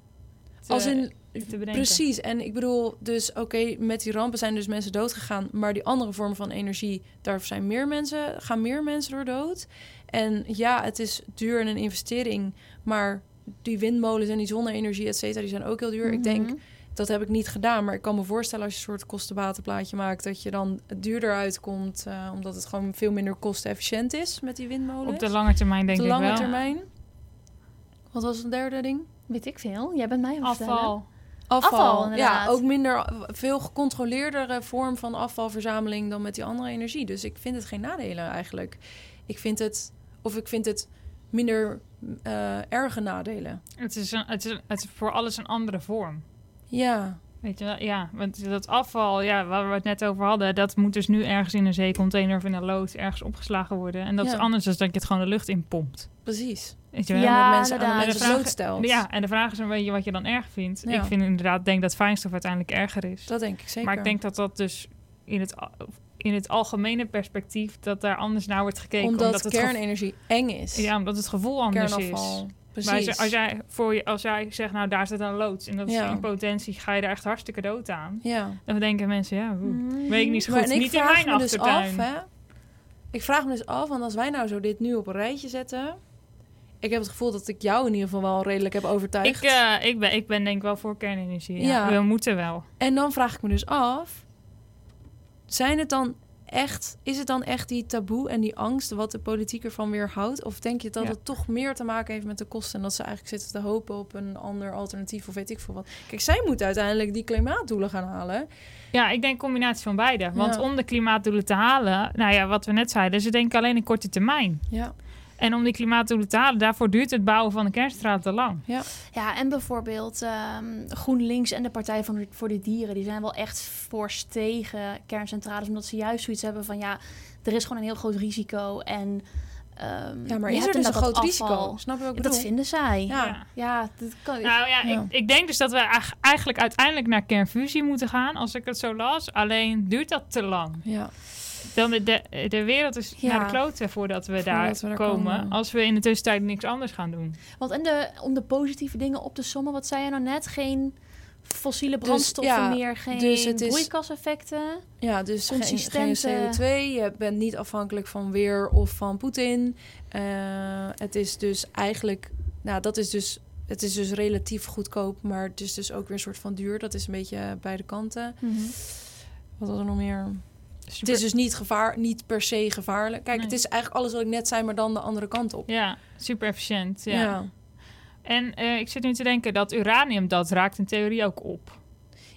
Te- als in... te bedenken. Precies, en ik bedoel, dus oké, met die rampen zijn dus mensen dood gegaan, maar die andere vormen van energie, daar zijn meer mensen, gaan meer mensen door dood. En ja, het is duur en een investering, maar die windmolens en die zonne-energie, et cetera, die zijn ook heel duur. Ik denk, Mhm. dat heb ik niet gedaan, maar ik kan me voorstellen als je een soort kostenbatenplaatje maakt, dat je dan duurder uitkomt, eh, omdat het gewoon veel minder kostenefficiënt is met die windmolens. Op de lange termijn denk Op de ik lange wel. termijn. Wat was het derde ding? Weet ik veel. Jij bent mij aan het vertellen. Afval. Afval, Afval, ja, ook minder, veel gecontroleerdere vorm van afvalverzameling dan met die andere energie. Dus ik vind het geen nadelen eigenlijk. Ik vind het, of ik vind het minder eh, erge nadelen. Het is, een, het, is, het is voor alles een andere vorm. Ja, Weet je wel? Ja, want dat afval, ja, waar we het net over hadden, dat moet dus nu ergens in een zeecontainer of in een loods ergens opgeslagen worden. En dat Ja. is anders dan dat je het gewoon de lucht in pompt. precies. Weet je wel? Ja, Ja, mensen aan de vraag- blootstelt. Ja, en de vraag is een beetje wat je dan erg vindt. Ja. Ik vind inderdaad, denk dat fijnstof uiteindelijk erger is. Dat denk ik zeker. Maar ik denk dat dat dus in het, in het algemene perspectief, dat daar anders naar wordt gekeken. omdat, het gevo- kernenergie eng is. ja, omdat het gevoel anders Kernafval. is. Precies. Maar als, jij, voor je, als jij zegt, nou daar zit een loods en dat Ja. is in potentie, ga je daar echt hartstikke dood aan. ja. Dan denken mensen, ja, Mhm. weet ik niet zo Maar goed. ik Niet in mijn me dus achtertuin. af, hè. Ik vraag me dus af, want als wij nou zo dit nu op een rijtje zetten... Ik heb het gevoel dat ik jou in ieder geval wel redelijk heb overtuigd. ik, eh, ik, ben, ik ben denk ik wel voor kernenergie. Ja. Ja. We moeten wel. En dan vraag ik me dus af: zijn het dan echt, is het dan echt die taboe en die angst wat de politiek ervan weerhoudt? Of denk je dat Ja. het toch meer te maken heeft met de kosten en dat ze eigenlijk zitten te hopen op een ander alternatief of weet ik veel wat? Kijk, zij moeten uiteindelijk die klimaatdoelen gaan halen. Ja, ik denk combinatie van beide. Want Ja. om de klimaatdoelen te halen, nou ja, wat we net zeiden, ze denken alleen in korte termijn. Ja, En om die klimaatdoelen te halen, daarvoor duurt het bouwen van een kerncentrale te lang. Ja, en bijvoorbeeld ehm, GroenLinks en de Partij van de, voor de Dieren... die zijn wel echt fors tegen kerncentrales... omdat ze juist zoiets hebben van... ja, er is gewoon een heel groot risico en... ehm, ja maar is er dus een inderdaad groot risico? Snap je ik Dat vinden zij. Ja, Ja. Ja. dat kan... Nou ja, Ja. Ik, ik denk dus dat we eig- eigenlijk uiteindelijk naar kernfusie moeten gaan, als ik het zo las. Alleen duurt dat te lang. Ja, Dan de, de, de wereld is Ja. naar de kloten voordat we daar, Voordat we daar komen, komen. Als we in de tussentijd niks anders gaan doen. Want en de, om de positieve dingen op te sommen... wat zei je nou net? Geen fossiele brandstoffen ja, meer, geen dus het is- broeikaseffecten. ja dus geen, geen Consistente- CO2. Je bent niet afhankelijk van weer of van Poetin. Eh, het is dus eigenlijk, nou dat is dus, het is dus relatief goedkoop, maar het is dus ook weer een soort van duur. Dat is een beetje beide kanten. Wat was er nog meer? Super- Het is dus niet, gevaar, niet per se gevaarlijk. Kijk, Nee. het is eigenlijk alles wat ik net zei, maar dan de andere kant op. Ja, super efficiënt. Ja. ja. En eh, ik zit nu te denken dat uranium, dat raakt in theorie ook op.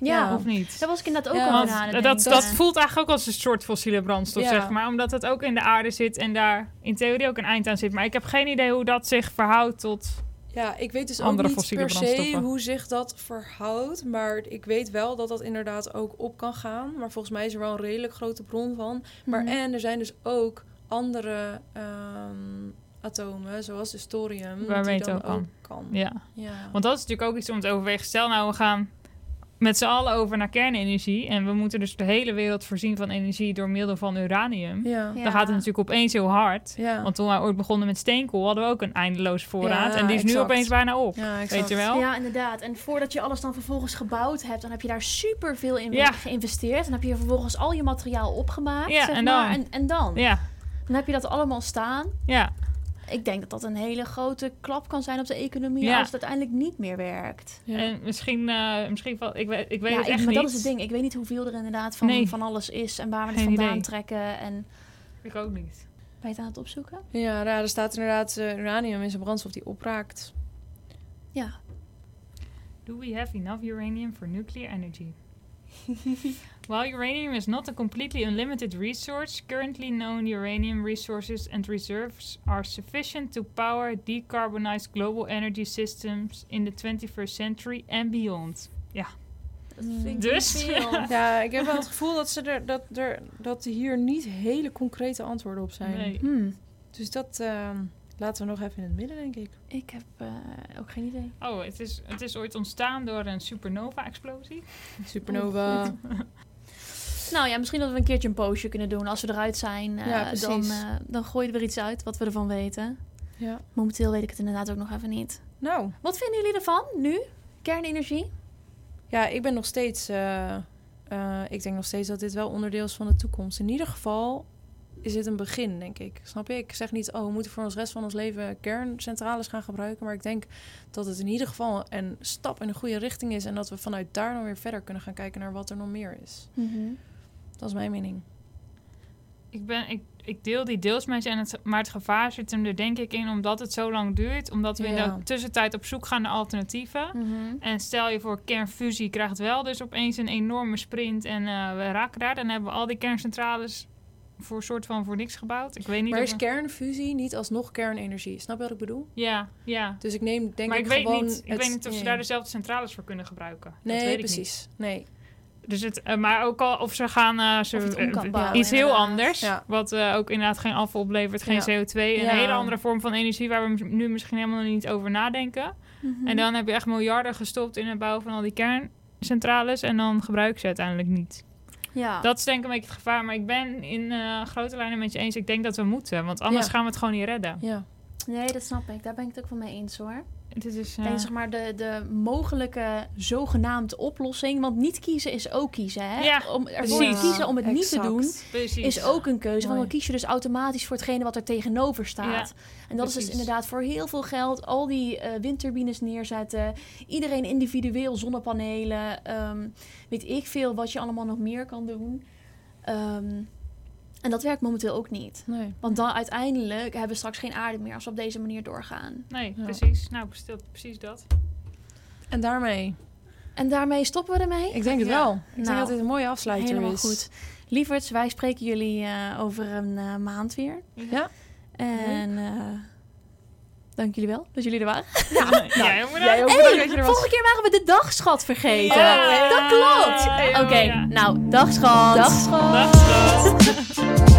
Ja, Ja. Of niet? daar was ik inderdaad ook Ja. Want aan het dat, dat, voelt eigenlijk ook als een soort fossiele brandstof, Ja. zeg maar. Omdat het ook in de aarde zit en daar in theorie ook een eind aan zit. Maar ik heb geen idee hoe dat zich verhoudt tot... Ja, ik weet dus Andere ook niet fossiele per se hoe zich dat verhoudt. Maar ik weet wel dat dat inderdaad ook op kan gaan. Maar volgens mij is er wel een redelijk grote bron van. Maar Mhm. en er zijn dus ook andere ehm, atomen, zoals de thorium, Waarmee die het dan ook ook kan. kan. Ja. Ja. Want dat is natuurlijk ook iets om te overwegen. Stel nou, we gaan met z'n allen over naar kernenergie. En we moeten dus de hele wereld voorzien van energie door middel van uranium. ja. Ja. Dan gaat het natuurlijk opeens heel hard. Ja. Want toen wij ooit begonnen met steenkool, hadden we ook een eindeloze voorraad. Ja, en die is nu opeens bijna op. Ja, Weet je wel? Ja, inderdaad. En voordat je alles dan vervolgens gebouwd hebt, dan heb je daar super veel in Ja. geïnvesteerd. Dan heb je vervolgens al je materiaal opgemaakt. Ja, zeg en maar. dan? En, en dan? Ja, Dan heb je dat allemaal staan. ja. Ik denk dat dat een hele grote klap kan zijn op de economie Ja. als het uiteindelijk niet meer werkt. Ja. En misschien, eh, misschien van, ik weet, ik weet ja, het ik- echt maar niet. dat is het ding. Ik weet niet hoeveel er inderdaad van, Nee. van alles is en waar we het vandaan idee. trekken. En Ik ook niet. ben je het aan het opzoeken? Ja, daar er staat inderdaad eh, uranium in zijn brandstof die opraakt. Ja. Do we have enough uranium for nuclear energy? (laughs) While uranium is not a completely unlimited resource, currently known uranium resources and reserves are sufficient to power decarbonized global energy systems in the 21st century and beyond. Ik Dus? (laughs) Ja, ik heb wel het gevoel dat, ze er, dat, er, dat hier niet hele concrete antwoorden op zijn. Nee. Hmm. Dus dat ehm, laten we nog even in het midden, denk ik. Ik heb eh, ook geen idee. Oh, het is, het is ooit ontstaan door een supernova-explosie. Supernova. (laughs) Nou ja, misschien dat we een keertje een postje kunnen doen. Als we eruit zijn, eh, Ja, dan, eh, dan gooi je er weer iets uit wat we ervan weten. ja. Momenteel weet ik het inderdaad ook nog even niet. Nou, Wat vinden jullie ervan nu? Kernenergie? ja, ik ben nog steeds... eh, ik denk nog steeds dat dit wel onderdeel is van de toekomst. In ieder geval is dit een begin, denk ik. Snap je? Ik zeg niet, oh, we moeten voor ons rest van ons leven kerncentrales gaan gebruiken. Maar ik denk dat het in ieder geval een stap in de goede richting is. En dat we vanuit daar dan weer verder kunnen gaan kijken naar wat er nog meer is. Dat is mijn mening. Ik, ben, ik, ik deel die deels met je, en het, maar het gevaar zit hem er denk ik in omdat het zo lang duurt. Omdat we in de tussentijd op zoek gaan naar alternatieven. Mhm. En stel je voor kernfusie krijgt wel dus opeens een enorme sprint en eh, we raken daar. Dan hebben we al die kerncentrales voor soort van voor niks gebouwd. Ik weet niet Maar is we- kernfusie niet alsnog kernenergie? Snap je wat ik bedoel? Ja, ja. Dus ik neem denk maar ik, ik, weet gewoon... niet, ik het- weet niet of ze daar dezelfde centrales voor kunnen gebruiken. dat Nee, weet ik precies. Nee. Dus het, eh, maar ook al of ze gaan eh, ze, eh, bouwen, iets heel inderdaad. anders, Ja. wat ook inderdaad geen afval oplevert, geen Ja. CO2, een Ja. hele andere vorm van energie waar we nu misschien helemaal niet over nadenken. Mhm. En dan heb je echt miljarden gestopt in het bouwen van al die kerncentrales en dan gebruik ze uiteindelijk niet. ja. Dat is denk ik een beetje het gevaar. Maar ik ben in grote lijnen met je eens. Ik denk dat we moeten. Want anders gaan we het gewoon niet redden. Ja. Nee, dat snap ik. Daar ben ik het ook wel mee eens hoor. Dit is, eh, zeg maar de, de mogelijke zogenaamde oplossing. Want niet kiezen is ook kiezen. Hè? Ja, om ervoor te kiezen om het niet te doen, precies. is ook een keuze. Want dan kies je dus automatisch voor hetgene wat er tegenover staat. en dat is dus inderdaad voor heel veel geld al die eh, windturbines neerzetten. Iedereen individueel zonnepanelen. ehm, weet ik veel wat je allemaal nog meer kan doen. Ehm, en dat werkt momenteel ook niet. Nee. Want dan uiteindelijk hebben we straks geen aarde meer als we op deze manier doorgaan. Nee, Ja. precies. Nou, precies dat. En daarmee, En daarmee stoppen we ermee. ik denk het Ja. wel. Ik denk Nou, dat dit een mooie Helemaal is. goed. Lieverds, wij spreken jullie eh, over een eh, maand weer. Ja. En eh, dank jullie wel dat jullie er waren. Ja, (laughs) ja jongen. Jij ook Hey, bedankt dat je er was. volgende keer waren we de dagschat vergeten. Ja. Dat klopt. Ja. Oké, nou, dagschat. Dag, schat. Dag, schat. (laughs)